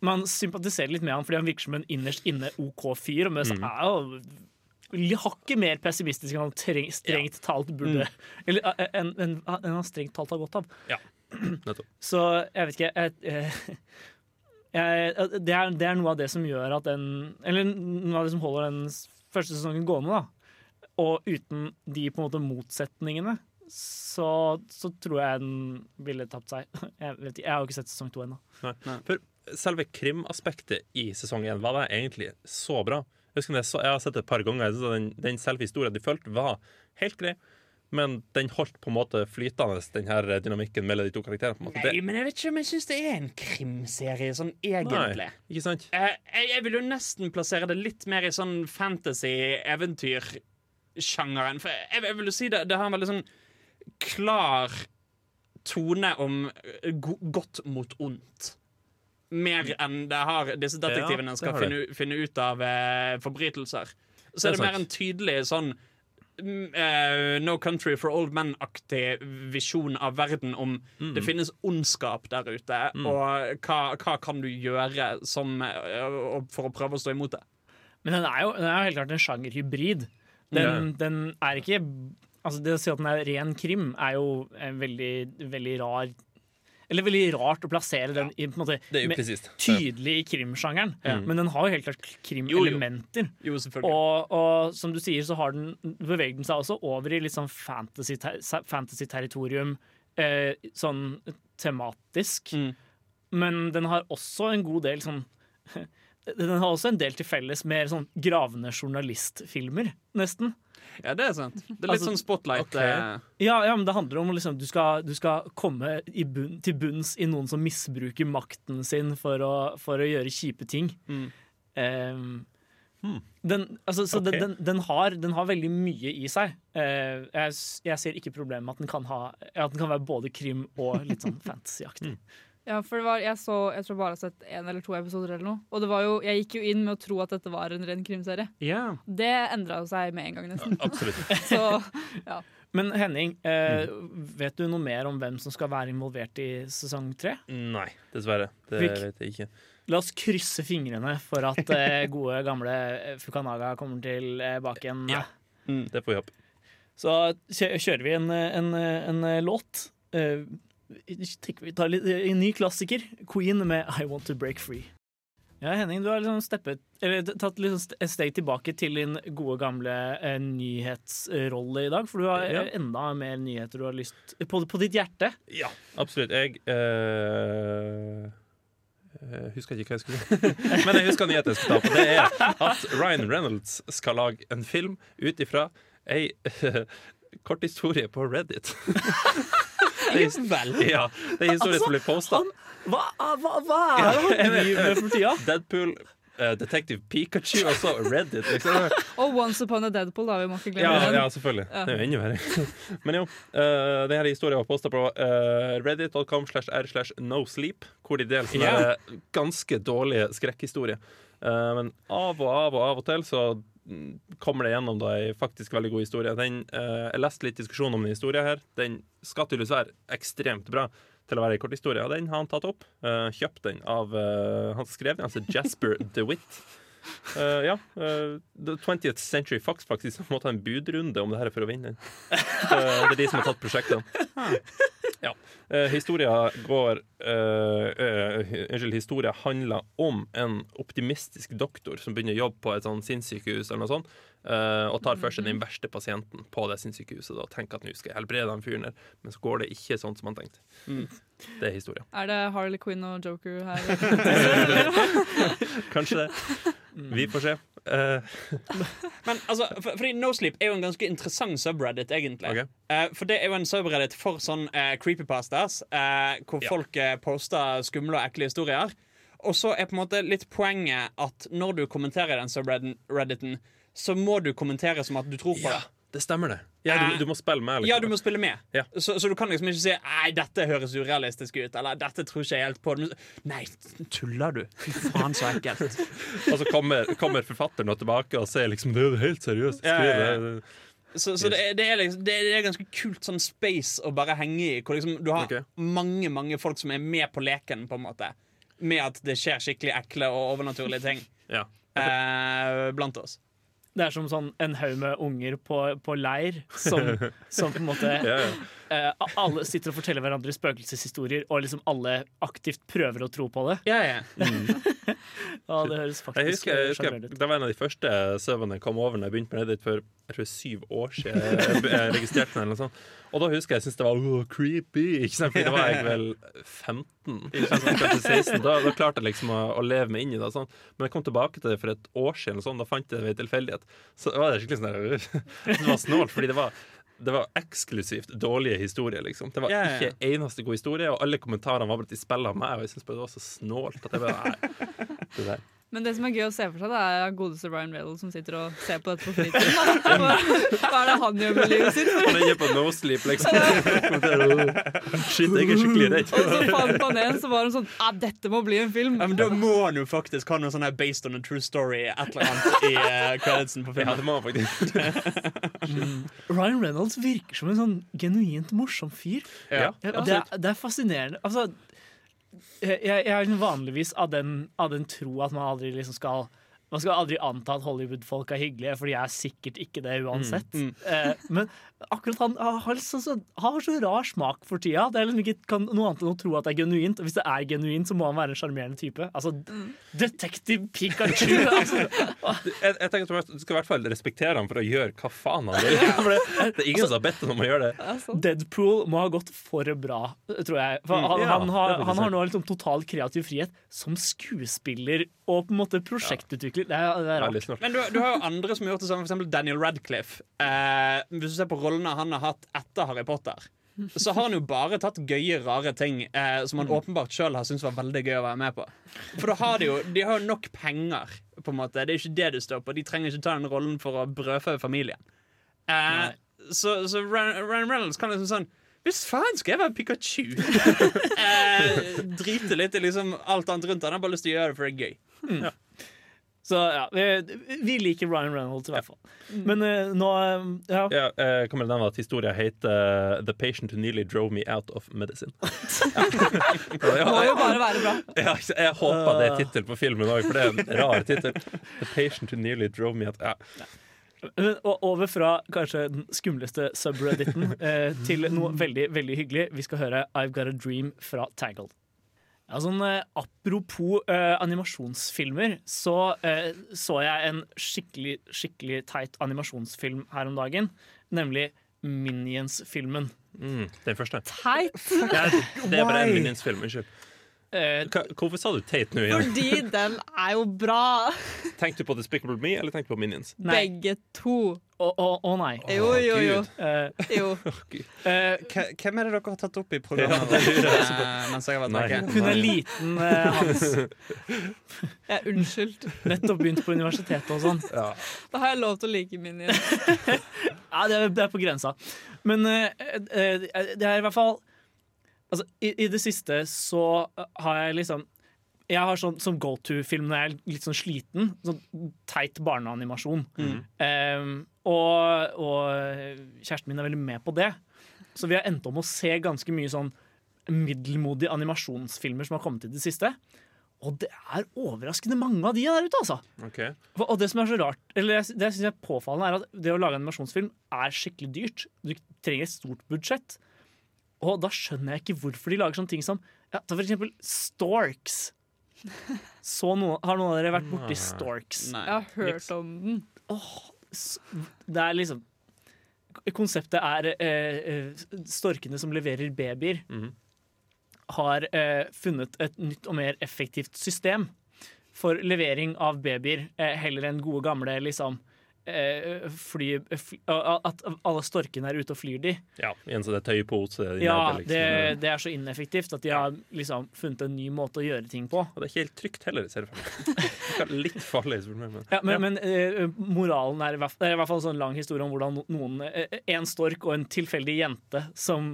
Man sympatiserer litt med han fordi han virker som en innerst inne OK fyr, men så er jo hakket mer pessimistisk enn han treng, strengt talt burde Eller enn enn en, en han strengt talt har godt av. Ja, Nettopp. Så jeg vet ikke jeg, jeg, jeg, det, er, det er noe av det som gjør at den Eller noe av det som holder den første sesongen gående. da Og uten de på en måte motsetningene, så, så tror jeg den ville tapt seg. Jeg, vet, ikke, jeg har jo ikke sett sesong to ennå. For selve krimaspektet i sesong én var det egentlig så bra. Jeg så, jeg har sett det et par ganger. Den, den selve historien de fulgte, var helt grei. Men den holdt på en måte flytende, den her dynamikken mellom de to karakterene. På en måte. Nei, men jeg vet ikke om jeg syns det er en krimserie, sånn egentlig. Nei, ikke sant? Eh, jeg, jeg vil jo nesten plassere det litt mer i sånn fantasy-eventyr-sjangeren. For jeg, jeg vil jo si det, det har en veldig sånn klar tone om eh, go godt mot ondt. Mer enn det har disse detektivene Ja, skal finne, finne ut av eh, forbrytelser. Så Det er er det mer en tydelig sånn mm, eh, No Country for Old Men-aktig visjon av verden om Mm. det finnes ondskap der ute, og hva, hva kan du gjøre som, uh, for å prøve å stå imot det? Men den er jo, den er jo helt klart en sjangerhybrid. Den, den er ikke Altså Det å si at den er ren krim, er jo en veldig, veldig rar Eller veldig rart å plassere den i, på en måte, med- tydelig i krimsjangeren. Men den har jo helt klart krimelementer. Og, og som du sier, så har den beveget den seg også over i litt sånn fantasy- fantasy-territorium, eh, sånn tematisk. Mm. Men den har også en god del sånn Den har også en del til felles med sånn gravende journalistfilmer, nesten. Ja, det er sant. Det er litt Altså, sånn spotlight. Okay. eh, Ja, ja men det handler om liksom, du skal, du skal komme i bunn, til bunns i noen som misbruker makten sin for å, for å gjøre kjipe ting. Mm. Um, Hmm. den, altså, så okay. den, den, den, har, den har veldig mye i seg. Uh, jeg, jeg ser ikke problemet med at den kan, ha, at den kan være både krim og litt sånn fantasyaktig. Ja, for det var, jeg så, jeg tror bare jeg har sett én eller to episoder eller noe. Og det var jo, jeg gikk jo inn med å tro at dette var en ren krimserie. ja. Det endra seg med en gang, nesten. Absolutt. Så Men Henning, eh, vet du noe mer om hvem som skal være involvert i sesong tre? Nei, dessverre. Det Fikk- vet jeg ikke. La oss krysse fingrene for at eh, gode, gamle eh, Fukanaga kommer tilbake igjen. Ja. Det får vi håpe. Så kjører vi en, en, en, låt. Eh, vi tar litt, en ny klassiker. Queen med I Want To Break Free. Ja, Henning, du har liksom steppet, eller tatt liksom et steg tilbake til din gode, gamle eh, nyhetsrolle i dag. For du har Ja. eh, enda mer nyheter du har lyst på, på ditt hjerte. Ja, absolutt. Jeg eh, eh, husker ikke hva jeg skulle. Men jeg husker nyheten jeg skulle ta på. Det er at Ryan Reynolds skal lage en film ut ifra ei eh, kort historie på Reddit. Vel. ja, det er historie som blir posta. Hva, hva, hva er det han driver med for tida? Deadpool, Uh, Detective Pikachu og så Reddit. Liksom. Og Once Upon a Deadpool, da. Vi må ikke glemme Ja, den. ja, selvfølgelig. Det er jo enda verre. Men jo, uh, denne historien var posta på uh, reddit.com slash r slash no sleep, hvor de deler sånne Ja. eh, ganske dårlige skrekkhistorier. Uh, men av og av og av og til så kommer det gjennom da ei faktisk veldig god historie. Den, eh, jeg leste litt diskusjon om den historien her. Den skal tydeligvis være ekstremt bra til å være ei korthistorie, og den har han tatt opp. Uh, kjøpt den av eh, Han skrev den, altså Jasper DeWitt. Uh, ja. Uh, The 20th Century Fox faktisk måtte ha en budrunde om det her for å vinne den. Uh, det er de som har tatt prosjektet. Eh, historia går eh, eh, Unnskyld, historia handler om en optimistisk doktor som begynner å jobbe på et sånn sinnssykehus eller noe sånt, eh, og tar først den verste pasienten på det sinnssykehuset og tenker at nå skal jeg helbrede den fyren der, men så går det ikke sånn som han tenkte. Mm. Det er historia. Er det Harley Quinn og Joker her? Kanskje det. Vi får se. Uh. Men altså, for, fordi No Sleep er jo en ganske interessant subreddit, egentlig. Okay. Uh, for det er jo en subreddit for sånn uh, creepypastas, hvor Ja. folk poster skumle og ekle historier. Og så er på en måte litt poenget at når du kommenterer den subredditen, så må du kommentere som at du tror på ja, det. Det stemmer, det. Ja, du, du må spille med. liksom. Ja, du må spille med. Ja. Så, så du kan liksom ikke si Nei, dette høres urealistisk ut. Eller dette tror ikke jeg helt på. Nei, tuller du? Fy faen, så ekkelt. Og så kommer, kommer forfatteren tilbake og sier liksom Det er helt seriøst Ja, ja, ja. skrevet. Så, så det, er, det, er liksom, det er ganske kult sånn space å bare henge i. Hvor liksom du har okay. mange mange folk som er med på leken, på en måte. Med at det skjer skikkelig ekle og overnaturlige ting Ja. eh, blant oss. Det er som sånn en haug med unger på, på leir som, som på en måte Ja, ja. Eh, Alle sitter og forteller hverandre spøkelseshistorier, og liksom alle aktivt prøver å tro på det. Ja, ja. Ja, det høres Jeg faktisk husker, jeg husker sjarmerende ut. Det var en av de første søvnene jeg kom over Når jeg begynte med Reddit for jeg tror syv år siden. Jeg registrerte den eller noe sånt. Og da husker jeg jeg syntes det var oh, creepy. Ikke sant? Fordi da var jeg vel 15. Ikke sant? Sånn, kanskje 16. Da, da klarte jeg liksom å, å leve meg inn i det. Sånn. Men jeg kom tilbake til det for et år siden, og sånn, da fant jeg det ved tilfeldighet. Så var det skikkelig sånn der, Det var snålt, fordi det var det var eksklusivt dårlige historier. liksom Det var Ja, ja, ikke eneste god historie, og alle kommentarene var bare at de spiller av meg. Og jeg bare det var så snålt at jeg bare Nei. Det der. Men det som er gøy å se for seg, det er godeste Ryan Reynolds som sitter og ser på dette på fritiden. Hva, hva er det han gjør med livet sitt? Han er på no sleep, liksom. Shit, jeg er skikkelig redd. Og så fant han en som var en sånn ah, Dette må bli en film. Ja, men Da må han jo faktisk ha noe sånn her based on a true story et eller annet i uh, creditsen på Ja, filmen. det må han faktisk. Ryan Reynolds virker som en sånn genuint morsom fyr. Ja. Ja, det, er, det er fascinerende. Altså, jeg, jeg er vanligvis av den, av den tro at man aldri liksom skal man skal aldri anta at Hollywood-folk er hyggelige, for de er sikkert ikke det uansett. Mm, Eh, men akkurat han har, så, så, har så rar smak for tida. Det er liksom ikke kan, noe annet enn å tro at det er genuint. Og hvis det er genuint, så må han være en sjarmerende type. Altså, Detektiv Pikachu! altså. Jeg, jeg tenker at Du skal i hvert fall respektere ham for å gjøre hva faen han vil. Det, det er ingen som har bedt ham om å gjøre det. Deadpool må ha gått for bra, tror jeg. For han, ja, han, har, han har nå liksom total kreativ frihet som skuespiller og på en måte prosjektutvikler. Det er, det er rart. Men du, du har jo andre som har gjort det samme, f.eks. Daniel Radcliffe. Eh, hvis du ser på rollene han har hatt etter Harry Potter, så har han jo bare tatt gøye, rare ting eh, som han åpenbart sjøl har syntes var veldig gøy å være med på. For da har de jo De har nok penger, på en måte. Det er ikke det det står på. De trenger ikke ta den rollen for å brødfø familien. Eh, så så Ryan Reynolds kan liksom sånn Hvis faen skal jeg være Pikachu? eh, drite litt i liksom alt annet rundt han. Han har bare lyst til å gjøre det for det er gøy. Så ja, vi, vi liker Ryan Reynolds i hvert fall. Men uh, nå eh, ja. Ja, jeg kommer til å nevne at historien heter 'The Patient Who Nearly Drove Me Out of Medicine'. Må jo bare være bra. Ja, jeg håper det er tittel på filmen òg, for det er en rar tittel. 'The Patient Who Nearly Drove Me Out' ja. Men, over fra kanskje den skumleste subredditen eh, til noe veldig veldig hyggelig. Vi skal høre 'I've Got a Dream' fra Tangled. Ja, sånn, eh, apropos eh, animasjonsfilmer, så eh, så jeg en skikkelig, skikkelig teit animasjonsfilm her om dagen. Nemlig Minions-filmen. Mm, den første. Teit. Det er, det er bare en Minions-film. Unnskyld. Eh, hvorfor sa du teit nå igjen? Fordi den er jo bra. Tenkte du på Despicable Me eller tenkte du på Minions? nei. Begge to. Å oh, oh, oh, nei. Jo, jo, jo. Eh, jo. eh, Hva- Hvem er det dere har tatt opp i programmet? Eh, mens jeg har vært hun er liten, uh, Hans. Jeg er unnskyldt. Nettopp begynt på universitetet og sånn. Ja. Da har jeg lov til å like Minions. Ja, det er, det er på grensa. Men uh, eh, det er i hvert fall Altså, i, i det siste så har jeg liksom Jeg har sånn som go to-film når jeg er litt sånn sliten. Sånn teit barneanimasjon. Eh, og, og kjæresten min er veldig med på det. Så vi har endt om å se ganske mye sånn middelmodige animasjonsfilmer som har kommet i det siste. Og det er overraskende mange av de der ute, altså. Okay. Og og det som er så rart, eller det jeg synes er påfallende, er at det å lage animasjonsfilm er skikkelig dyrt. Du trenger et stort budsjett. Og da skjønner jeg ikke hvorfor de lager sånne ting som ja, ta for eksempel Storks. Så noen, har noen av dere vært borti. Storks? Nei. Jeg har hørt om den. Oh, Det er liksom Konseptet er eh, eh, storkene som leverer babyer, Mhm. har eh, funnet et nytt og mer effektivt system for levering av babyer, eh, heller enn gode gamle liksom eh, fly, fly, At alle storkene er ute og flyr de. Ja, I en sånn tøypose. i Ja, det, liksom. det er så ineffektivt at de har liksom funnet en ny måte å gjøre ting på. Og det er ikke helt trygt heller, ser du for deg. Litt farlig. du meg, men- Ja, men men eh, moralen er i, hvert, det er i hvert fall en sånn lang historie om hvordan noen, eh, en stork og en tilfeldig jente som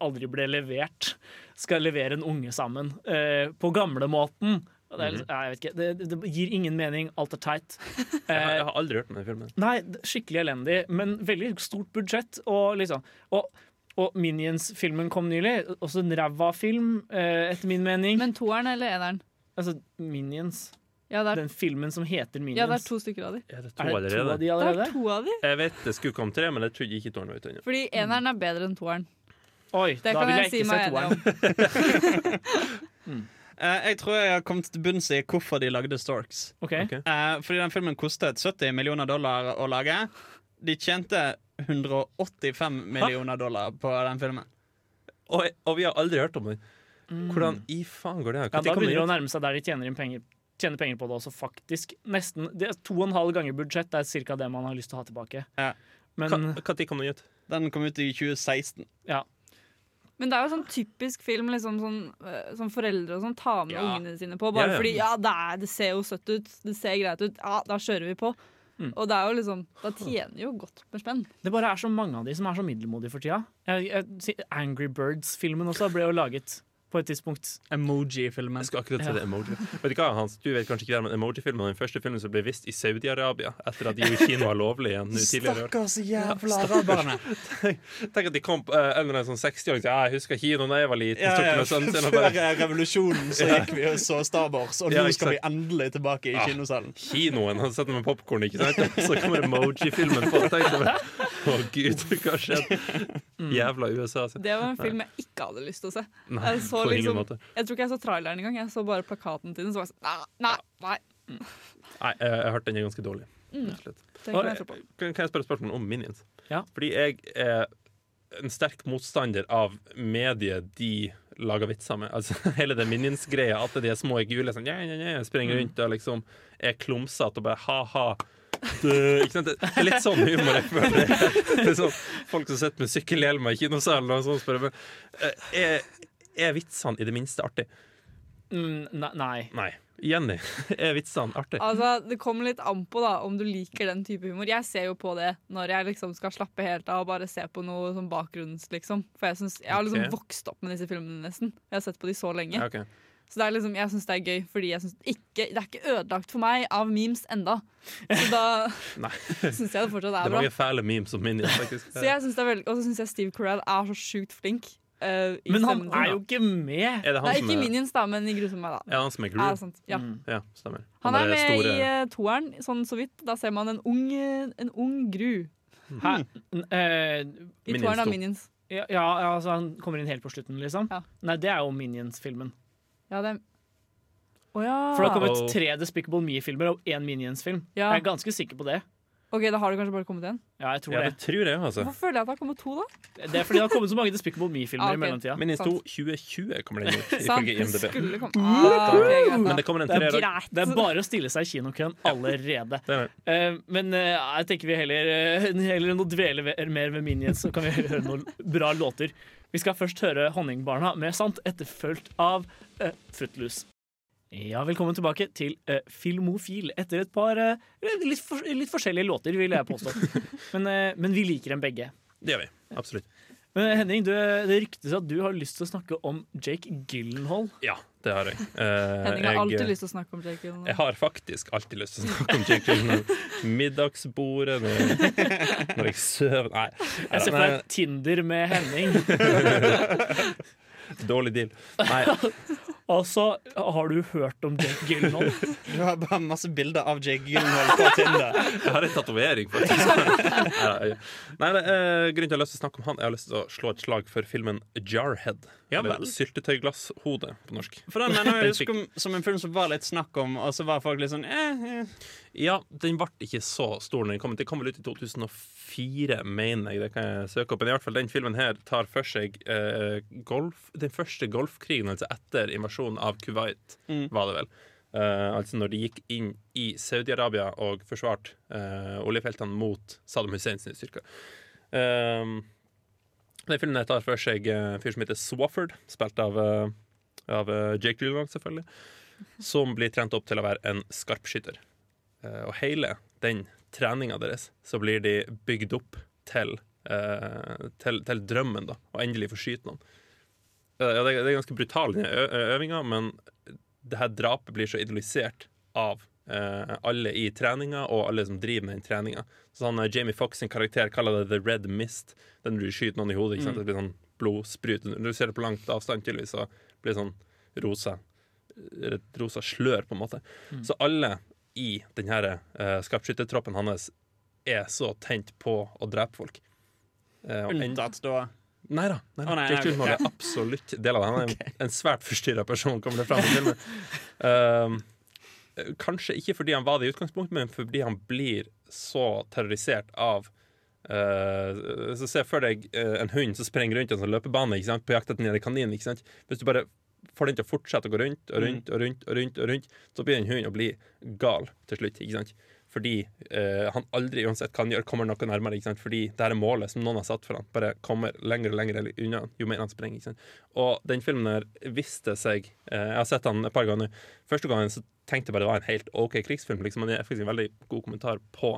aldri ble levert, skal levere en unge sammen eh, på gamlemåten. Og Det, er litt- ja, jeg vet ikke, det, det gir ingen mening. Alt er teit. Jeg har, Eh, jeg har aldri hørt om den filmen. Nei, skikkelig elendig, men veldig stort budsjett. Og, liksom, og, og Minions-filmen kom nylig. Også en ræva film, eh, etter min mening. Men toeren eller eneren? altså, Minions. Ja, det er, Den filmen som heter Minions. ja, det er to stykker av de. Er det to Er det to allerede? av de Det allerede? er to av de. Jeg vet det skulle komme tre, men jeg trodde ikke toeren var ute ennå. Fordi eneren er bedre enn toeren. Oi, Det da kan vil jeg jeg si ikke meg se enig toeren. om. Eh, jeg tror jeg har kommet til bunns i hvorfor de lagde Storks. Ok. Okay. Eh, fordi den filmen kostet 70 millioner dollar å lage. De tjente 185 millioner dollar på den filmen. Og, og vi har aldri hørt om den. Hvordan i faen går det her? Ja, da begynner det å nærme seg der de tjener, inn penger, tjener penger på det også, faktisk. Nesten, det er To og en halv ganger budsjett det er ca. det man har lyst til å ha tilbake. Ja. Men Hva- Når kom den ut? Den kom ut i 2016. Men det er jo sånn typisk film liksom, sånn, eh, som foreldre og sånn tar med Ja. ungene sine på. Bare Ja, ja. fordi ja, det, er, det ser jo søtt ut, det ser greit ut, ja, da kjører vi på. Mm. Og det er jo liksom Da tjener jo godt med spenn. det bare er så mange av de som er så middelmodige for tida. Angry Birds-filmen også ble jo laget på et tidspunkt. Emoji-filmen. Jeg skal akkurat si Ja. det, emoji. Vet du hva, Hans? Du vet kanskje ikke det, men emoji-filmen var den første filmen som ble vist i Saudi-Arabia etter at de i kino var lovlig igjen tidligere. Stakkars jævla araberne. Tenk at de kom uh, en eller annen sånn 60-åring og sa jeg husker kino da jeg var liten. Ja, ja, Før bare, eh, revolusjonen så gikk vi og så Star Wars, og Ja, nå skal vi endelig tilbake i Ja. kinosalen. Kinoen han setter med popkorn, ikke sant? Så kommer emoji-filmen på. Tenk deg Å gud, hva skjedde? Jævla USA. Så. Det var en film jeg ikke hadde lyst til å se. Nei, Jeg så på ingen liksom- måte. Jeg tror ikke jeg så traileren engang. Jeg så bare plakaten til den. Så var jeg sånn Nei, nei, nei. Nei, jeg, jeg har hørt den er ganske dårlig. Mm. kan jeg. Kan, jeg spørre spørsmål om Minions? Ja. Fordi jeg er en sterk motstander av mediet de lager vitser med. Altså Hele det Minions-greia. At de er små gule sånn, ja, ja, springer Mm. rundt og liksom er klumsete og bare ha-ha. Det, ikke sant? det er litt sånn humor jeg føler. Det er, er sånn, folk som sitter med sykkelhjelmer i kinosalen og sånn spør men, eh, er, er vitsene i det minste artig? Mm, ne- nei. Nei. Jenny, er vitsene artig? Altså, Det kommer litt an på da om du liker den type humor. Jeg ser jo på det når jeg liksom skal slappe helt av og bare se på noe sånn bakgrunns, liksom. For jeg, synes, jeg har liksom okay. vokst opp med disse filmene nesten. Jeg har sett på de så lenge. Okay. Så det er liksom, jeg syns det er gøy, fordi jeg synes ikke, det er ikke ødelagt for meg av memes enda. Så da syns jeg det fortsatt Det er er bra. mange fæle memes om Minions, faktisk. Så jeg synes det er veldig, Og så syns jeg Steve Carell er så sjukt flink. Eh, i Men han stemmen er jo ikke med! Er det han Nei, ikke i Minions, da, men i Grusom meg, da. Ja, han som er Ja, Ja. Mm. Ja, stemmer. Han er med store- i uh, toeren, sånn så vidt. Da ser man en ung, eh, en ung Gru. Hæ? N- eh, I Minions toeren av. Minions. ja, ja, altså han kommer inn helt på slutten, liksom? Ja. Nei, det er jo Minions-filmen. Ja, det er... ja. For det har kommet Oh. tre Despicable Me-filmer og én Minions-film. Ja. Jeg er ganske sikker på det. OK, da har det kanskje bare kommet én. Ja, jeg tror Ja, det. det tror jeg, altså. Hvorfor føler jeg at det har kommet to, da? Det er fordi det har kommet så mange Despicable Me-filmer Ah, i mellomtida. Minions 2 Sant. 2020 kommer den ut, Sant, ifølge det IMDb. skulle komme ah, ok, greit, da. Men det kommer en Det er. Greit. Det er bare å stille seg i kinokøen allerede. Det er det. Eh, men eh, jeg tenker vi heller, eh, heller enn å dvele ve- mer ved Minions, så kan vi heller høre noen bra låter. Vi skal først høre Honningbarna med Sant, etterfulgt av uh, Footloose. Ja, velkommen tilbake til eh, Filmofil etter et par eh, litt, for, litt forskjellige låter, vil jeg påstå. Men, eh, men vi liker dem begge. Det gjør vi. Absolutt. Men Henning, du, det ryktes at du har lyst til å snakke om Jake Gyllenhaal. Ja, det har jeg. Eh, Henning har alltid lyst til å snakke om Jake Gyllenhaal. jeg har faktisk alltid lyst til å snakke om Jake Gyllenhaal. Middagsbordet, når, når jeg sover Nei. Jeg ser for meg Tinder med Henning. Dårlig deal. Nei, Altså, har du hørt om Jake Gyllenhaal? Du har bare masse bilder av Jake Gyllenhaal på Tinder. jeg har en tatovering, faktisk. Nei, nei, det er grunnen til at jeg har lyst til å snakke om han Jeg har lyst til å slå et slag for filmen Jarhead. Ja vel. Syltetøyglasshode på norsk. For den mener jeg husker som en film som var litt snakk om, og så var folk litt sånn eh, eh. Ja, den ble ikke så stor når den kom. Den kom vel ut i 2004, mener jeg. Det kan jeg søke opp. Men i hvert fall den filmen her tar for seg eh, golf, den første golfkrigen, altså etter invasjonen av Kuwait, Mm. var det vel. Eh, altså når de gikk inn i Saudi-Arabia og forsvarte eh, oljefeltene mot Saddam Husseins styrker. Um, den filmen jeg tar for seg en fyr som heter Swafford, spilt av, eh, av eh, Jake Gyllenhaal, selvfølgelig, som blir trent opp til å være en skarpskytter. Eh, og hele den treninga deres, så blir de bygd opp til, til, til drømmen, da, og endelig få skyte noen. Ja, det, er- ganske brutale øvinger, men det her drapet blir så idolisert av alle i treninga, og alle som driver med den treninga. Så han, eh, Jamie Fox sin karakter kaller det The Red Mist. Den du skyter noen i hodet. Ikke sant? Det blir sånn blodsprut. Når du ser det på langt avstand, tydeligvis, så blir det sånn rosa et rosa slør, på en måte. Så alle i denne uh, skarpskyttertroppen hans er så tent på å drepe folk. Uh, Unntatt da Nei da. Nei, da. Oh, nei, Jake. Gyllenhaal er absolutt del av det. Han er en, en svært forstyrra person, kommer det fram i filmen. Um, kanskje ikke fordi han var det i utgangspunktet, men fordi han blir så terrorisert av uh, Så Se for deg uh, en hund som sprenger rundt en sånn løpebane ikke sant? på jakt etter en kanin. Ikke sant? Hvis du bare får den til å fortsette å gå rundt og rundt og rundt, og rundt, og rundt så blir den hunden å bli gal til slutt. Ikke sant? Fordi eh, han aldri uansett kan gjøre, kommer noe nærmere. Ikke sant? Fordi det her er målet som noen har satt for han Bare kommer lenger og lenger unna jo mer han sprenger. Ikke sant? Og den filmen her viste seg eh, Jeg har sett den et par ganger. Første gangen så tenkte jeg bare det var en helt OK krigsfilm. Liksom, det er faktisk en veldig god kommentar på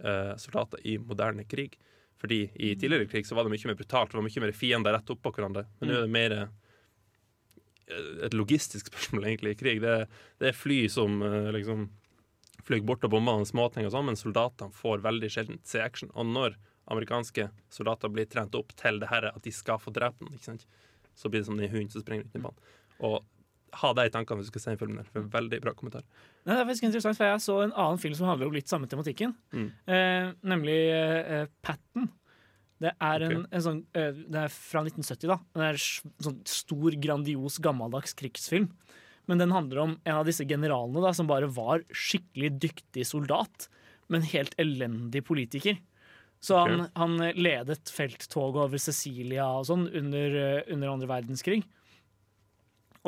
eh, soldater i moderne krig. Fordi i tidligere krig så var det mye mer brutalt. Det var mye mer fiender rett oppå hverandre. Men nå er det mer eh, et logistisk spørsmål egentlig i krig. Det, det er fly som eh, liksom flyr bort og bomber og småting og sånn, men soldatene får veldig sjelden se action. Og når amerikanske soldater blir trent opp til det her at de skal få drepe den, ikke sant? så blir det som den hunden som springer rundt i banen. Og ha det i tankene hvis du skal se en film der. For veldig bra kommentar. Nei, det er faktisk interessant, for Jeg så en annen film som handler om litt samme tematikken. Mm. Eh, nemlig eh, Patten. Det er, en, okay. en sånn, eh, det er fra 1970. da Det er en sånn stor, grandios, gammeldags krigsfilm. Men den handler om en av disse generalene da som bare var skikkelig dyktig soldat, men helt elendig politiker. Så han, han, han ledet felttoget over Cecilia og sånn under, eh, under andre verdenskrig.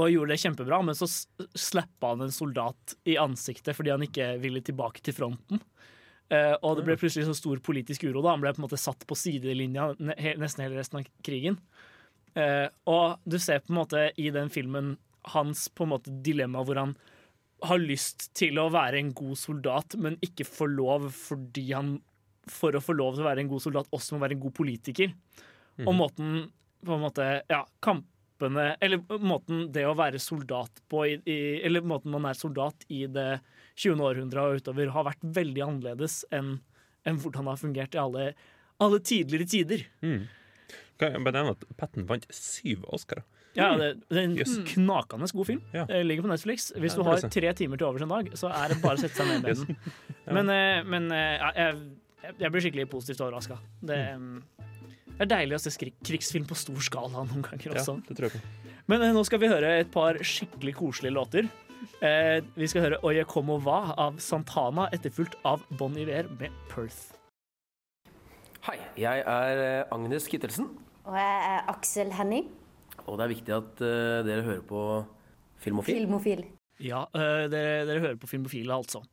Og gjorde det kjempebra, men så slappa han en soldat i ansiktet fordi han ikke ville tilbake til fronten. Uh, og det ble plutselig så stor politisk uro. da Han ble på en måte satt på sidelinja ne nesten hele resten av krigen. Uh, og du ser på en måte i den filmen hans på en måte dilemma hvor han har lyst til å være en god soldat, men ikke får lov fordi han for å få lov til å være en god soldat også må være en god politiker. Og måten på en måte, ja, kampene Eller måten det å være soldat på i, i, Eller måten man er soldat i det 20. århundret og utover, har vært veldig annerledes enn enn hvordan det har fungert i alle, alle tidligere tider. Kan jeg bare nevne at Patten vant syv Oscarer. Ja, det, det er en Yes. knakende god film. Ja. Ligger på Netflix. Hvis Ja, du har tre timer til overs en dag, så er det bare å sette seg ned med Yes. den. Men, eh, men eh, jeg, jeg blir skikkelig positivt overraska. Det, Mm. det er deilig å se skrik krigsfilm på stor skala noen ganger Ja, også. det tror jeg på. Men eh, nå skal vi høre et par skikkelig koselige låter. Eh, vi skal høre Oye Como Va av Santana, etterfulgt av Bon Iver med Perth. Hei, jeg er Agnes Kittelsen, Og jeg er Aksel Henning, og det er viktig at uh, dere hører på Filmofil. filmofil. Ja, uh, dere, dere hører på Filmofil, altså.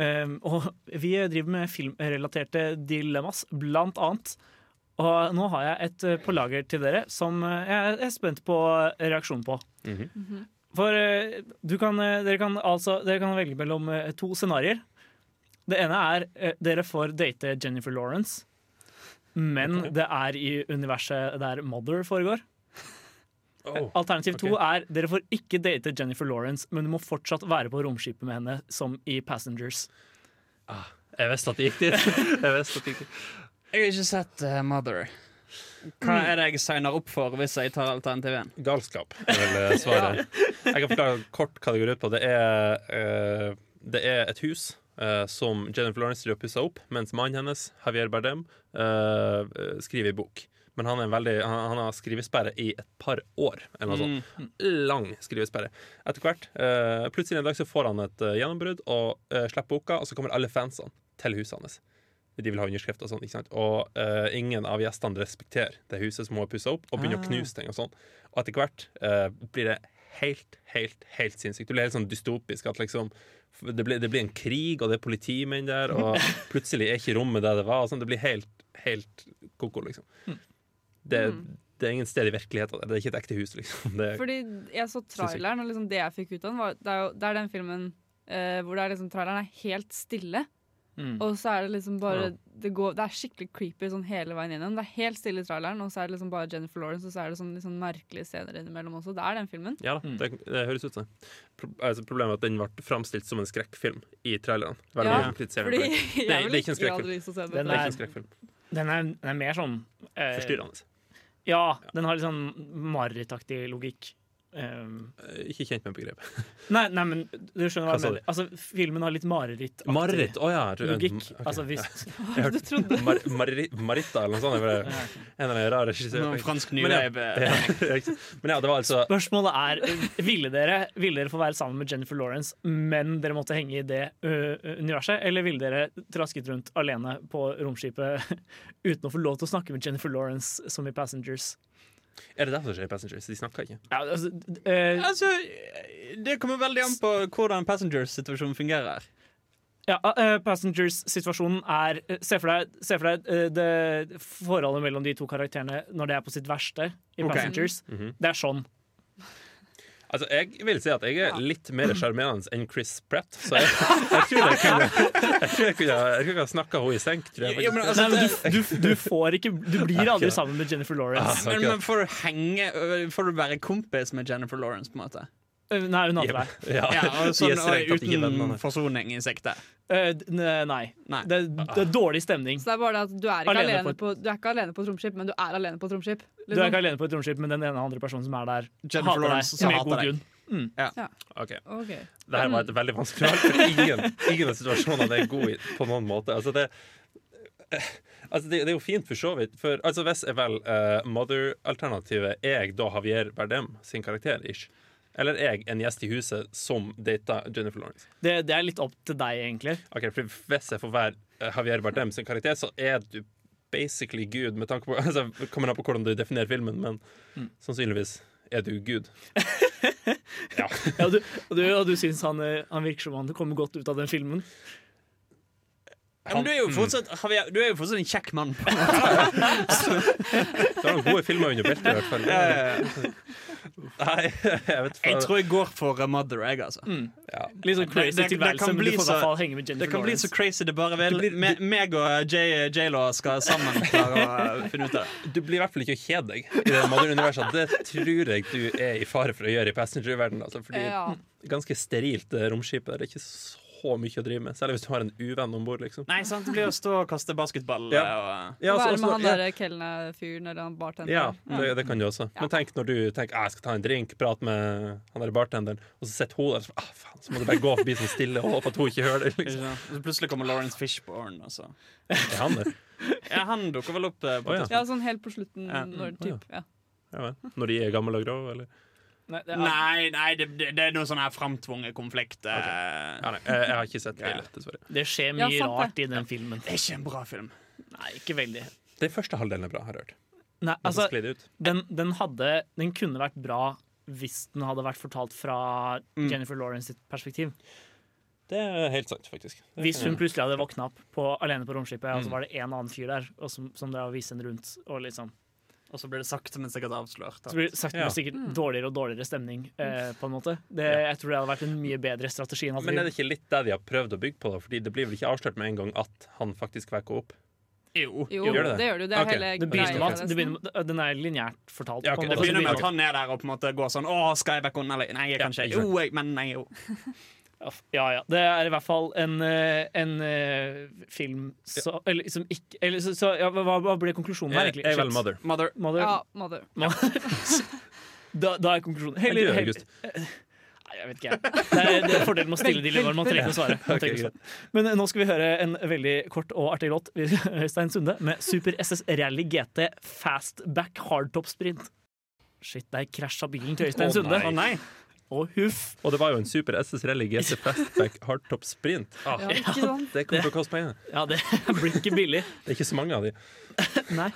Um, og vi driver med filmrelaterte dilemmas, blant annet. Og nå har jeg et eh, på lager til dere som jeg er spent på reaksjonen på. Mhm. For eh, du kan, dere, kan altså, dere kan velge mellom to scenarioer. Det ene er dere får date Jennifer Lawrence, men okay. det er i universet der Mother foregår. Oh, Alternativ to okay. er dere får ikke date Jennifer Lawrence, men du må fortsatt være på romskipet med henne, som i Passengers. Jeg visste at det gikk dit. Jeg visste at det gikk dit. Jeg har ikke sett uh, Mother. Hva er det jeg signer opp for hvis jeg tar alternativ 1? Galskap er vel eh, svaret. Jeg kan forklare kort hva det går ut på. Det er, uh, det er et hus uh, som Jennifer Lawrence driver og pusser opp, mens mannen hennes, Javier Bardem, eh, skriver i bok. Men han, veldig, han, han har skrivesperre i et par år. Eller noe sånt. Lang skrivesperre. Etter hvert, uh, plutselig en dag så får han et uh, gjennombrudd og uh, slipper boka, og så kommer alle fansene til huset hans. De vil ha underskrift og sånn. Og ingen av gjestene respekterer det huset som hun har pussa opp, og begynner å knuse ting og sånn. Og etter hvert blir det helt, helt, helt sinnssykt. Det blir helt sånn dystopisk at liksom det blir, det blir en krig, og det er politimenn der, og plutselig er ikke rommet der det var. Sånn. Det blir helt, helt ko-ko, liksom. Det, det er ingen sted i virkeligheten. Det er ikke et ekte hus, liksom. Det er, Fordi jeg så traileren, og liksom det jeg fikk ut av den, var, det er jo det er den filmen uh, hvor det er liksom, traileren er helt stille. Mm. Og så er det liksom bare det, går, det er skikkelig creepy sånn hele veien gjennom. Det er helt stille i traileren, og så er det liksom bare Jennifer Lawrence, og så er det sånn sånn merkelige scener innimellom også. Det er den filmen. ja da, det, det høres ut som. Pro altså, problemet er at den ble framstilt som en skrekkfilm i traileren. Veldig Ja, Fordi det. det er ikke en skrekkfilm. Den er er- ikke en skrekkfilm. Den er, den er mer sånn eh, Forstyrrende. Ja, den har litt sånn marerittaktig logikk. Um, Ikke kjent med begrepet. nei, nei, men du skjønner hva Hva jeg mener. Altså, filmen har litt mareritt Mareritt? oh, ja. logikk. Okay. Altså, hvis, ja. Du trodde Mar Maritta eller noe sånt. Bare, en av de rare regissør. Fransk Men ja, ja. Men ja, det var altså Spørsmålet er Ville dere, ville dere få være sammen med Jennifer Lawrence, men dere måtte henge i det ø, universet? Eller ville dere trasket rundt alene på romskipet uten å få lov til å snakke med Jennifer Lawrence som i Passengers? Er det derfor det skjer i Passengers? De snakker ikke. Ja, altså, ø, Altså, det kommer veldig an på hvordan Passengers-situasjonen fungerer. ja, uh, Passengers-situasjonen er ø, Se for deg, se for deg uh, det forholdet mellom de to karakterene når det er på sitt verste i okay. Passengers. -hmm. Det er sånn. Altså, Jeg vil si at jeg er litt mer sjarmerende enn Chris Pratt. Så jeg, jeg tror jeg kunne Jeg tror jeg kunne, jeg kunne snakka henne i senk. Tror jeg, Ja, men altså, Nei, men du, du, du får ikke Du blir aldri sammen med Jennifer Lawrence. Ah. Men, men for å henge For Får du være kompis med Jennifer Lawrence, på en måte? Ø, Nei, hun hater deg. Ja, Ja, sånn, er uten forsoning i sikte. Uh, nei. Nei. Det, det er dårlig stemning. Så det er bare det at du er ikke Alene alene, på du er ikke alene på et romskip, men du er alene på et romskip. Du er Liksom. ikke alene på et romskip, men den ene andre personen som er der, Jennifer hater deg. Lawrence som Med hater god deg. grunn. Ok. Ok. Det her var et veldig vanskelig valg, for ingen, ingen av situasjonene er gode på noen måte. Altså, det, altså, det, det er jo fint for så vidt. For, altså, hvis jeg vel uh, Mother-alternativet, er jeg da Javier Bardem sin karakter? Ish? Eller er jeg en gjest i huset som data Jennifer Lawrence? Det, det er litt opp til deg, egentlig. Ok, for Hvis jeg får være eh, Javier Bardem sin karakter, så er du basically Gud. Med tanke på, altså, Kommer an på hvordan du definerer filmen, men sannsynligvis er du Gud. ja. Ja, du, og du, og du syns han, eh, han virker som han kommer godt ut av den filmen. Ja, men du er jo fortsatt, Javier, du er jo fortsatt en kjekk mann. Du har noen gode filmer under beltet, i hvert fall. Nei, jeg vet Jeg tror jeg går for uh, Mother, jeg, altså. ja. Litt sånn crazy Det- det- det tilværelse, kan men bli får i så- hvert fall henge med Det kan bli så Lawrence. crazy det bare vil. Me, meg og uh, J- J-Lo skal sammen klare å uh, finne ut av det. Du blir i hvert fall ikke å kjede deg i det Mother-universet. Det tror jeg du er i fare for å gjøre i Passenger-verdenen. Altså, fordi Ja. ganske sterilt det romskipet. der. Det er ikke så mye å drive med. Særlig hvis du har en uvenn om bord. Liksom. Nei, sant, det blir å stå og kaste basketball. Ja. uh, Og, Ja, Være med så- han ja. derre Kelna-fyren eller han bartenderen. Ja, det, det kan du også. Ja. Men tenk når du tenker ah, jeg skal ta en drink, prate med han der bartenderen, og så sitter hun der, så, ah, faen, så må du bare gå forbi sånn stille og håpe at hun ikke hører det. Liksom. Og så plutselig kommer Lawrence Fishborn. Og så. Er han der? Ja, han dukker vel opp uh, på oh, ja. Ja, sånn helt på slutten. Ja. Når, typ, ja. Når de er gamle og grå, eller? Nei, det er, Nei, nei det, det, er noe sånn her framtvunget konflikt. Okay. Ja, nei, jeg, jeg har ikke sett Ja. hele, dessverre. det skjer mye ja, rart i den filmen. Det er ikke en bra film. Nei, ikke veldig. Den første halvdelen er bra, har jeg hørt. Nei, altså, den, den, hadde, den kunne vært bra hvis den hadde vært fortalt fra Mm. Jennifer Lawrence sitt perspektiv. Det er helt sant, faktisk. Hvis hun plutselig hadde våkna opp på, alene på romskipet, og Mm. så var det en annen fyr der og som, som drev og viste henne rundt. Og liksom. Og så blir det sakte, men sikkert avslørt. Så blir det sakte, Ja. med sikkert dårligere og dårligere stemning. Eh, på en måte det, Jeg tror det hadde vært en mye bedre strategi. enn at Men er det ikke litt det de har prøvd å bygge på? da? Fordi det blir vel ikke avslørt med en gang at han faktisk vekker opp? Jo. Jo, Gjør det det det? gjør du. Det er Ok, hele det begynner med at det begynner, med- Den er lineært fortalt. Ja, okay. Det begynner med at han er der og på en måte går sånn Å, skal jeg vekke henne? Eller nei, jeg Ja, kan ikke. Jo, jeg, men nei, jo. Ja ja. Det er i hvert fall en, eh, en eh, film så, eller, som ikke eller, så, så, ja, hva, hva ble konklusjonen her, egentlig? jeg Mother. Mother. Mother. Ja, mother. Da, da er konklusjonen Heller, dør i heller. Nei, jeg vet ikke, jeg. Det er, det er fordelen med å stille dilemmaer. Man trenger ikke å svare. Trenger. Men eh, nå skal vi høre en veldig kort og artig låt. Øystein Sunde med Super SS Rally GT Fastback Hardtop Sprint. Shit, der krasja bilen til Øystein Sunde. nei. Å nei! Og huff. Og det var jo en Super SS Rally GT Fastback Hardtop Sprint. Ah, Ja, det kommer til å koste penger. Ja, det blir ikke billig. Det er ikke så mange av de. Nei.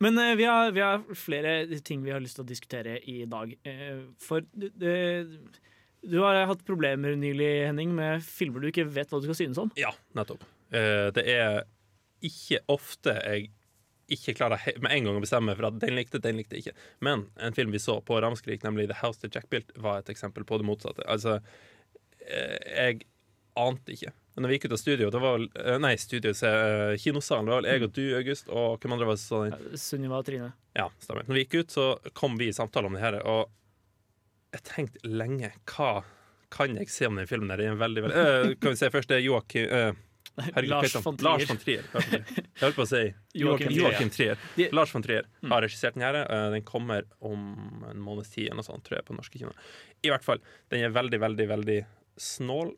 Men eh, vi, har, vi har flere ting vi har lyst til å diskutere i dag. Eh, for du, det- du har hatt problemer nylig, Henning, med filmer du ikke vet hva du skal synes om. Ja, nettopp. Eh, det er ikke ofte jeg ikke klarer med en gang å bestemme for at den likte, den likte ikke. Men en film vi så på Ramskrik, nemlig The House of Jack Built, var et eksempel på det motsatte. Altså, eh, jeg ante ikke. Men når vi gikk ut av studio, det var vel eh, Nei, studio, se, eh, kinosalen. Det var vel jeg og du, August, og hvem andre var det som så? Sunniva og Trine. Ja, stemmer. Når vi gikk ut, så kom vi i samtale om det her, og jeg tenkte lenge hva kan jeg se om den filmen her? Det er en veldig, veldig øh, Kan vi se først, det er Joakim øh, herregud, Lars von Trier. Lars von Trier. Jeg holdt på å si Joakim Joakim, Trier. De- Lars von Trier Mm. har regissert den her. øh, Den kommer om en måneds tid, eller noe sånt, tror jeg, på norske kino. I hvert fall, den er veldig, veldig, veldig snål.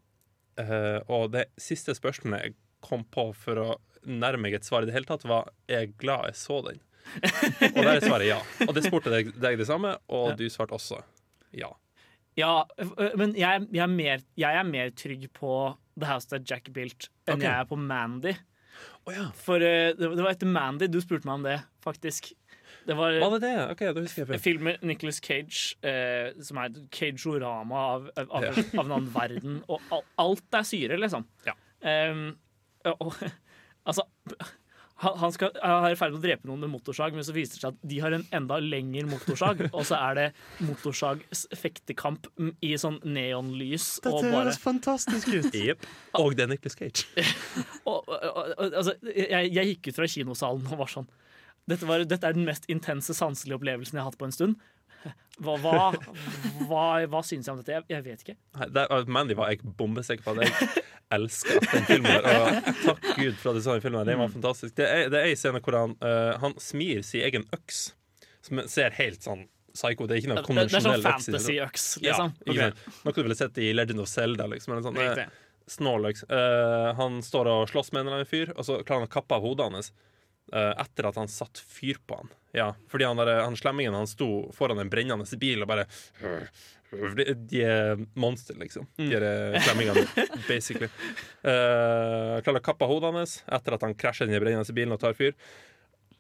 øh, og det siste spørsmålet jeg kom på for å nærme meg et svar i det hele tatt, var er jeg glad jeg så den. Og der er svaret ja. Og det spurte deg, deg det samme, og du svarte også ja. Ja, men jeg, jeg, er mer, jeg er mer trygg på The House That Jack Built enn okay. jeg er på Mandy. Oh, ja. For uh, det, var etter Mandy du spurte meg om det, faktisk. Det var Var det det? OK, da husker jeg feil. film Nicholas Cage, eh, som er cageorama av, av, av, Ja. av en annen verden. Og alt er syre, liksom. Ja. Um, og, altså han han skal, han er i ferd med å drepe noen med motorsag, men så viser det seg at de har en enda lengre motorsag. og så er det motorsag-fektekamp i sånn neonlys. og bare fantastisk ut. Jepp. Og det er Nicholas Cage. og, og, og, altså, jeg, jeg gikk ut fra kinosalen og var sånn dette, var, dette er den mest intense sanselige opplevelsen jeg har hatt på en stund. Hva, hva, hva, hva syns jeg om dette? Jeg, jeg vet ikke. Nei, der, Mandy var jeg bombesikker på jeg elsker den filmen. der, takk Gud for at du så den filmen. Den var fantastisk. Det er, det er en scene hvor han, uh, han smir sin egen øks, som ser helt sånn psycho Det er ikke noe Det, det er sånn konvensjonell øks. fantasy-øks, liksom. Ja, okay. Noe du ville sett i Legend of Zelda. Liksom, eller sånn, Riktig. snål øks. Eh, han står og slåss med en eller annen fyr, og så klarer han å kappe av hodet hans. Eh, etter at han satt fyr på han. Ja, fordi han, der, han slemmingen han sto foran en brennende bil og bare De, er monster, liksom. De er eh, slemmingene, basically. Uh, klarer å kappe hodet hans etter at han krasjer den brennende bilen og tar fyr.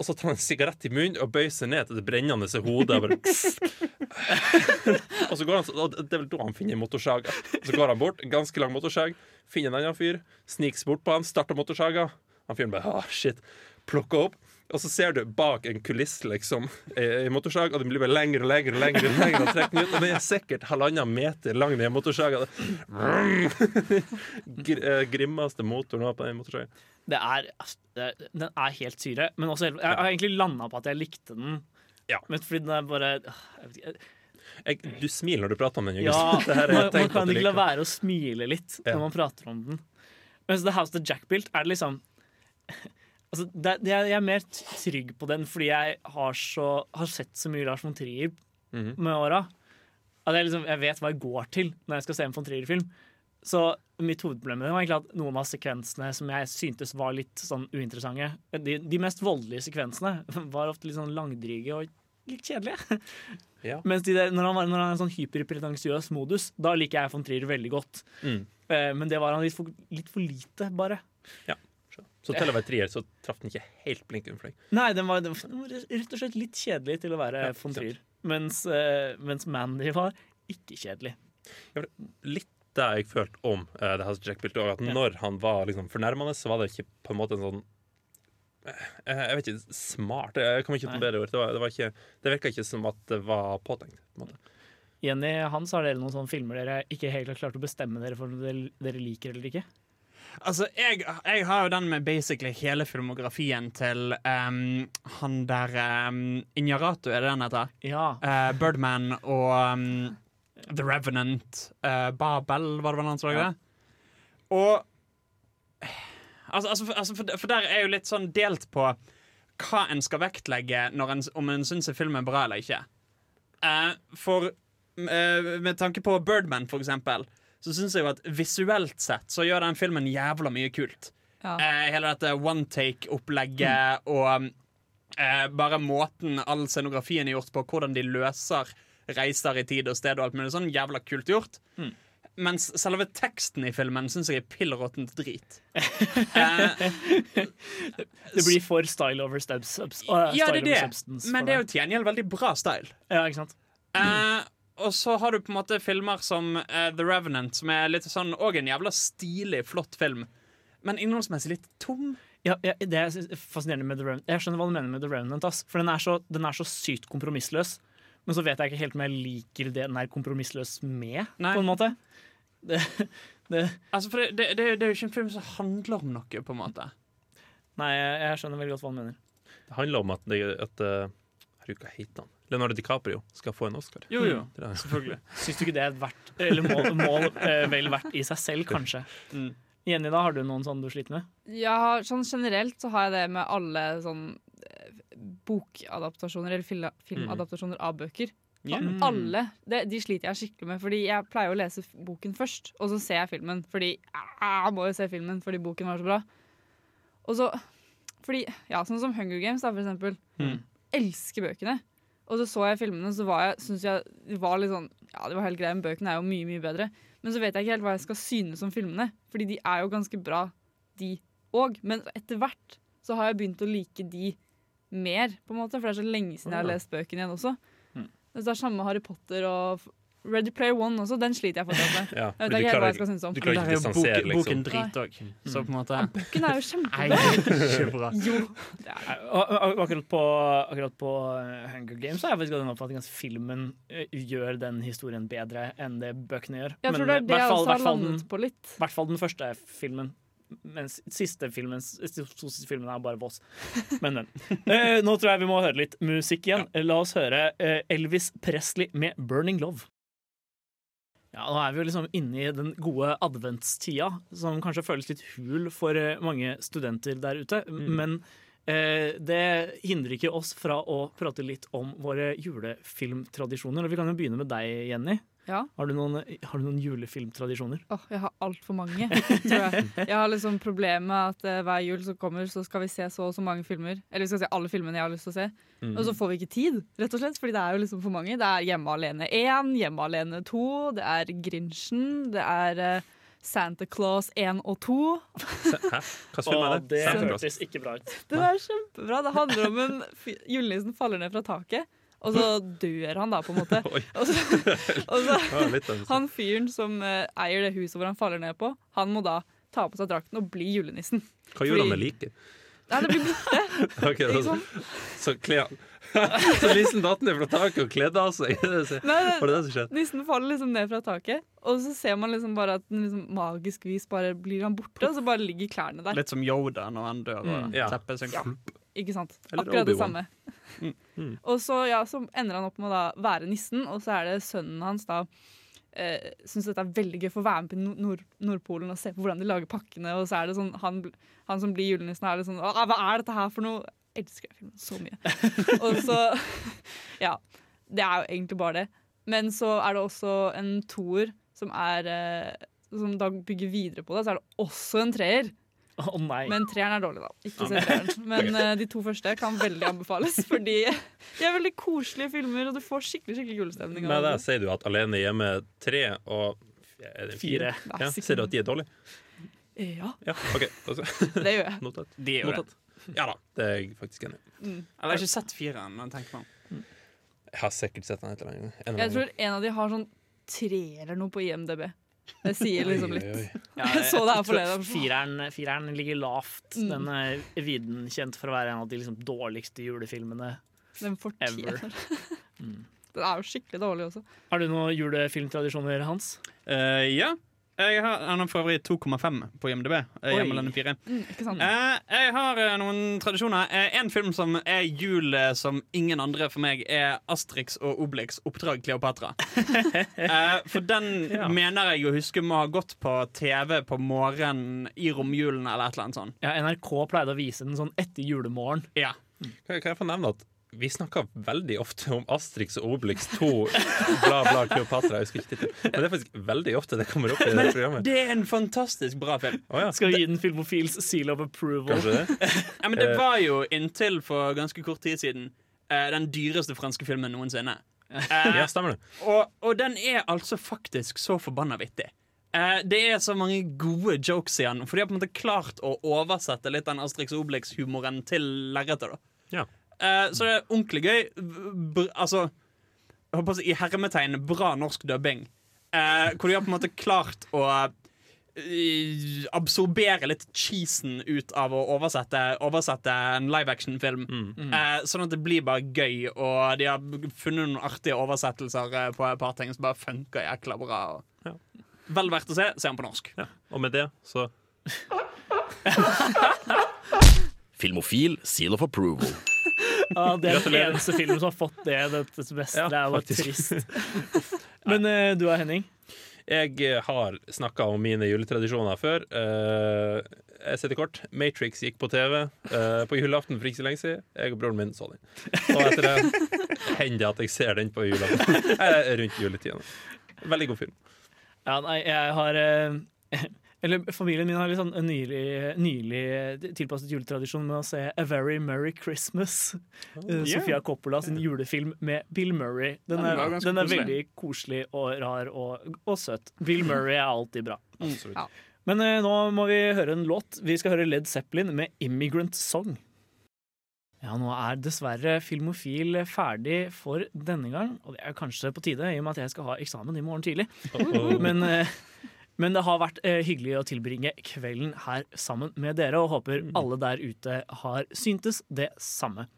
Og så tar han en sigarett i munnen og bøyer seg ned til det brennende hodet. og og så går han, og det er vel da han finner motorsaga. Så går han bort, ganske lang motorsag, finner en annen fyr, sniker bort på han, starter motorsaga. Han fyren bare ah, shit, plukker opp. Og så ser du bak en kulisse liksom i motorsag, og den blir bare lengre og lengre. og lengre, og lengre og trekker ut, Og den er sikkert halvannen meter lang, den motorsaga. Eh, grimmeste motoren på den. Det er, altså, den er helt syre. Men også, jeg har egentlig landa på at jeg likte den. Ja. Men fordi den er bare jeg Jeg, du smiler når du prater om den. Ja, man, man kan ikke la være å smile litt når man prater om den. Mens The House of Jack Built er det liksom altså, det, det Jeg er mer trygg på den fordi jeg har, så, har sett så mye Lars von Trier Mhm. med åra. At jeg, liksom, jeg vet hva jeg går til når jeg skal se en von Trier-film. Så mitt hovedproblem var egentlig at noen av sekvensene som jeg syntes var litt sånn uinteressante De, de mest voldelige sekvensene var ofte litt sånn langdryge og litt kjedelige. Ja. Mens de der, når, han var, når han er en sånn hyperpretensiøs modus, da liker jeg von Trier veldig godt. Mm. Eh, men det var han litt for, litt for lite, bare. Så til å være trier så traff den ikke helt blinken deg. Nei, den var, den var rett og slett litt kjedelig til å være Ja, von. Trier. Mens, eh, mens Mandy var ikke kjedelig. Litt det jeg følte om uh, det House of Jack Built, at Ja. når han var liksom fornærmende, så var det ikke på en måte en sånn uh, Jeg vet ikke, smart Jeg kommer ikke til Nei. bedre ord. Det, var, det, var ikke, det virka ikke som at det var påtenkt. På en måte. Jenny Hans, har dere noen sånne filmer dere ikke helt har klart å bestemme dere for om dere liker eller ikke? Altså, jeg, jeg har jo den med basically hele filmografien til um, han der um, Injarato, er det den heter? Ja. Uh, Birdman og um, The Revenant, Uh, Babel, var det vel han som lagde det? Og altså, altså, for, altså for, for der er jo litt sånn delt på hva en skal vektlegge en, om en syns en film er bra eller ikke. Uh, for med tanke på Birdman, for eksempel, så syns jeg jo at visuelt sett så gjør den filmen jævla mye kult. Ja. Eh, hele dette one take-opplegget og eh, bare måten all scenografien er gjort på, hvordan de løser reiser i tid og sted og alt mulig sånn, jævla kult gjort. Mm. Mens selve teksten i filmen syns jeg er pill råttent drit. eh, Det blir for style over subs, uh, ja, det er det, men det er jo til gjengjeld veldig bra style. Ja, ikke sant? Eh, og så har du på en måte filmer som uh, The Revenant, som er litt sånn Og en jævla stilig, flott film, men innholdsmessig litt tom. Ja, ja, det er fascinerende med The Revenant Jeg skjønner hva du mener med The Revenant, ass. For den er, så, den er så sykt kompromissløs. Men så vet jeg ikke helt om jeg liker det den er kompromissløs med, Nei. på en måte. Det, det, Altså, for det, det, det, er jo ikke en film som handler om noe, på en måte. nei, jeg, jeg skjønner veldig godt hva han mener. Det handler om at, det, at uh, Herregud, hva heter han? Leonardo DiCaprio skal få en Oscar. Jo, jo, Det selvfølgelig. Syns du ikke det er verdt Eller må, må eh, vel verdt i seg selv, kanskje? Mm. Jenny, da har du noen sånn du sliter med? Ja, sånn generelt så har jeg det med alle sånn eh, bokadaptasjoner eller fil- filmadaptasjoner av bøker. Ja. Mm. Alle. Det, de sliter jeg skikkelig med, fordi jeg pleier å lese boken først, og så ser jeg filmen. Fordi ah, jeg må jo se filmen fordi boken var så bra. Og så Fordi, ja, sånn som Hunger Games, da, for eksempel. Mm. Elsker bøkene. Og så så jeg filmene, så var jeg, synes jeg det var litt sånn Ja, det var helt greit, men bøkene er jo mye, mye bedre. Men så vet jeg ikke helt hva jeg skal synes om filmene, fordi de er jo ganske bra, de òg. Men etter hvert så har jeg begynt å like de mer, på en måte, for det er så lenge siden jeg har lest bøkene igjen også. Mm. Det er samme Harry Potter og Ready Player One også. Den sliter jeg fortsatt med. Ja, Jeg vet ikke helt hva jeg skal synes om. du klarer ikke å distansere, boken, boken liksom. drit òg. Så på en måte Boken er jo kjempebra. det er. Jo. Akkurat på, akkurat på eh, Hunger Games er jeg faktisk hatt den oppfatning at filmen eh, gjør den historien bedre enn det bøkene gjør. Jeg tror Men, det eh, er det hvert jeg også har den- landet på litt. I hvert fall den første filmen. Mens siste filmen to siste filmene er bare vås. Men, men. Eh, nå tror jeg vi må høre litt musikk igjen. La oss høre eh, Elvis Presley med 'Burning Love'. Ja, Nå er vi jo liksom inne i den gode adventstida, som kanskje føles litt hul for eh, mange studenter der ute. Men eh, det hindrer ikke oss fra å prate litt om våre julefilmtradisjoner. Og vi kan jo begynne med deg, Jenny. Ja. Har du noen, har du noen julefilmtradisjoner? Åh, jeg har altfor mange, tror jeg. Jeg har liksom problemet med at uh, hver jul som kommer, så skal vi se så og så mange filmer. Eller vi skal se alle filmene jeg har lyst til å se. Mm. Og så får vi ikke tid, rett og slett, fordi det er jo liksom for mange. Det er Hjemme alene 1, Hjemme alene 2, det er Grinchen, det er uh, Santa Claus 1 og 2. Hæ? Hva film er det? det? det er hørtes ikke bra ut. Det er kjempebra. Det handler om en julenissen faller ned fra taket, og så dør han da, på en måte. Og så, og så Ja. Han fyren som eh, eier det huset hvor han faller ned på, han må da ta på seg drakten og bli julenissen. Hva gjorde han med liket? Nei, det blir borte. okay, sant? Så kler han Så nissen datt ned fra taket og kledde av seg? Nei, Var det det, som skjedde? nissen faller liksom ned fra taket, og så ser man liksom bare at den liksom magisk vis bare blir han borte, og så bare ligger klærne der. Litt som Yoda når han dør og Mm, teppet synker. seg. Ikke sant? Eller Akkurat det samme. Mm. Og så, ja, så ender han opp med å være nissen, og så er det sønnen hans da eh, Syns dette er veldig gøy for å være med på Nord Nord Nordpolen og se på hvordan de lager pakkene. Og så er det sånn han, han som blir julenissen, er litt sånn «Å, Hva er dette her for noe? Jeg elsker den filmen så mye. og så Ja. Det er jo egentlig bare det. Men så er det også en toer som er eh, Som da bygger videre på det. Så er det også en treer. Nei. Men treeren er dårlig, da. Ikke se treeren. Men uh, de to første kan veldig anbefales, fordi de er veldig koselige filmer, og du får skikkelig skikkelig julestemning. Med av det det. sier du at Alene hjemme tre og fire, Fire. Ja, sier du at de er dårlige? Ja, Ja, okay. Altså, det gjør jeg. Notat. De gjør det. Notat. Ja da, det er jeg faktisk enig i. Mm. Jeg har ikke sett fireren, men tenk meg om. Jeg har sikkert sett den et eller annet. Jeg tror en av de har sånn tre eller noe på IMDb. Det sier liksom litt. oi, oi. Ja, Jeg så det her forleden. Fireren, fireren ligger lavt. Mm. Den er viden kjent for å være en av de liksom dårligste julefilmene. Den fortjener. Ever. Mm. Den er jo skikkelig dårlig også. Har du noen julefilmtradisjoner, Hans? Uh, ja. Jeg har, han har for øvrig 2,5 på IMDb. eh, Hjemmelandet 4. Mm, ikke sant? Eh, jeg har eh, noen tradisjoner. En film som er jul som ingen andre for meg, er Asterix og Obelix 'Oppdrag Kleopatra'. eh, for den Ja. mener jeg å huske må ha gått på TV på morgenen i romjulen eller et eller annet sånt. Ja, NRK pleide å vise den sånn etter julemorgen. Ja. Kan, kan jeg få nevne at vi snakker veldig ofte om Asterix og Obelix 2, bla, bla, Kleopatra. Jeg husker ikke. Men det er faktisk veldig ofte det kommer opp i det programmet. Det er en fantastisk bra film. Oh, ja, Skal vi gi den Filmofils seal of approval? kanskje det? Ja, men det var jo inntil for ganske kort tid siden eh, den dyreste franske filmen noensinne. Eh, Ja, stemmer det. og, og den er altså faktisk så forbanna vittig. Eh, det er så mange gode jokes i den, for de har på en måte klart å oversette litt den Asterix og Obelix-humoren til lerretet. Ja. Eh, så det er ordentlig gøy. Br altså jeg håper I hermetegn bra norsk dubbing. Eh, hvor de har på en måte klart å eh, absorbere litt cheesen ut av å oversette, oversette en live action-film. Eh, sånn at det blir bare gøy, og de har funnet noen artige oversettelser eh, på et par ting som bare funker jækla bra. Og Ja. Vel verdt å se. Se den på norsk. Ja. Og med det så Filmofil seal of approval. Ja, det er den eneste filmen som har fått det dette beste. Ja, det er jo trist. Men uh, du da, Henning. Jeg eh, har snakka om mine juletradisjoner før. Uh, jeg setter kort. Matrix gikk på TV uh, på julaften for ikke så lenge siden. Jeg og broren min så den. Og etter det hender det at jeg ser den på julaften. Rundt juletida. Veldig god film. Ja, nei, jeg har eh, Eller familien min har litt sånn nylig, nylig tilpasset juletradisjon med å se A Very Merry Christmas. Eh, Sofia Coppola sin julefilm med Bill Murray. Den er, ja, den er veldig koselig og rar og, og søt. Bill Murray er alltid bra. Ja. Men eh, nå må vi høre en låt. Vi skal høre Led Zeppelin med 'Immigrant Song'. Ja, nå er dessverre Filmofil ferdig for denne gang. Og det er kanskje på tide, i og med at jeg skal ha eksamen i morgen tidlig. Men, eh, men det har vært eh, hyggelig å tilbringe kvelden her sammen med dere, og håper alle der ute har syntes det samme.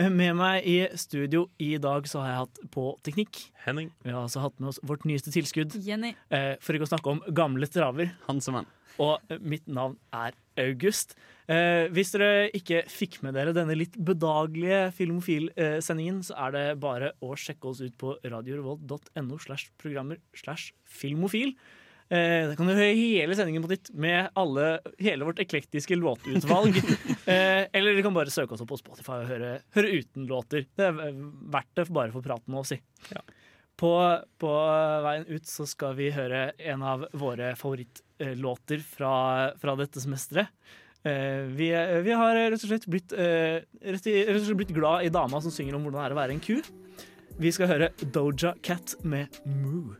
Eh, Med meg i studio i dag så har jeg hatt på teknikk. Henning. Vi har altså hatt med oss vårt nyeste tilskudd, Jenny. eh, for ikke å snakke om gamle traver. Hansemann. Og eh, mitt navn er August. Eh, hvis dere ikke fikk med dere denne litt bedagelige Filmofil-sendingen, så er det bare å sjekke oss ut på radiorevolt.no slash programmer slash filmofil. Eh, da kan du høre hele sendingen på nytt med alle, hele vårt eklektiske låtutvalg. eh, eller dere kan bare søke oss opp på Spotify og høre, høre uten låter. Det er verdt det bare for praten med oss, si. På, på veien ut så skal vi høre en av våre favorittlåter fra, fra dette semesteret. Uh, vi, vi har rett og slett blitt, uh, rett, i- rett og slett blitt glad i dama som synger om hvordan det er å være en ku. Vi skal høre Doja Cat med Moo.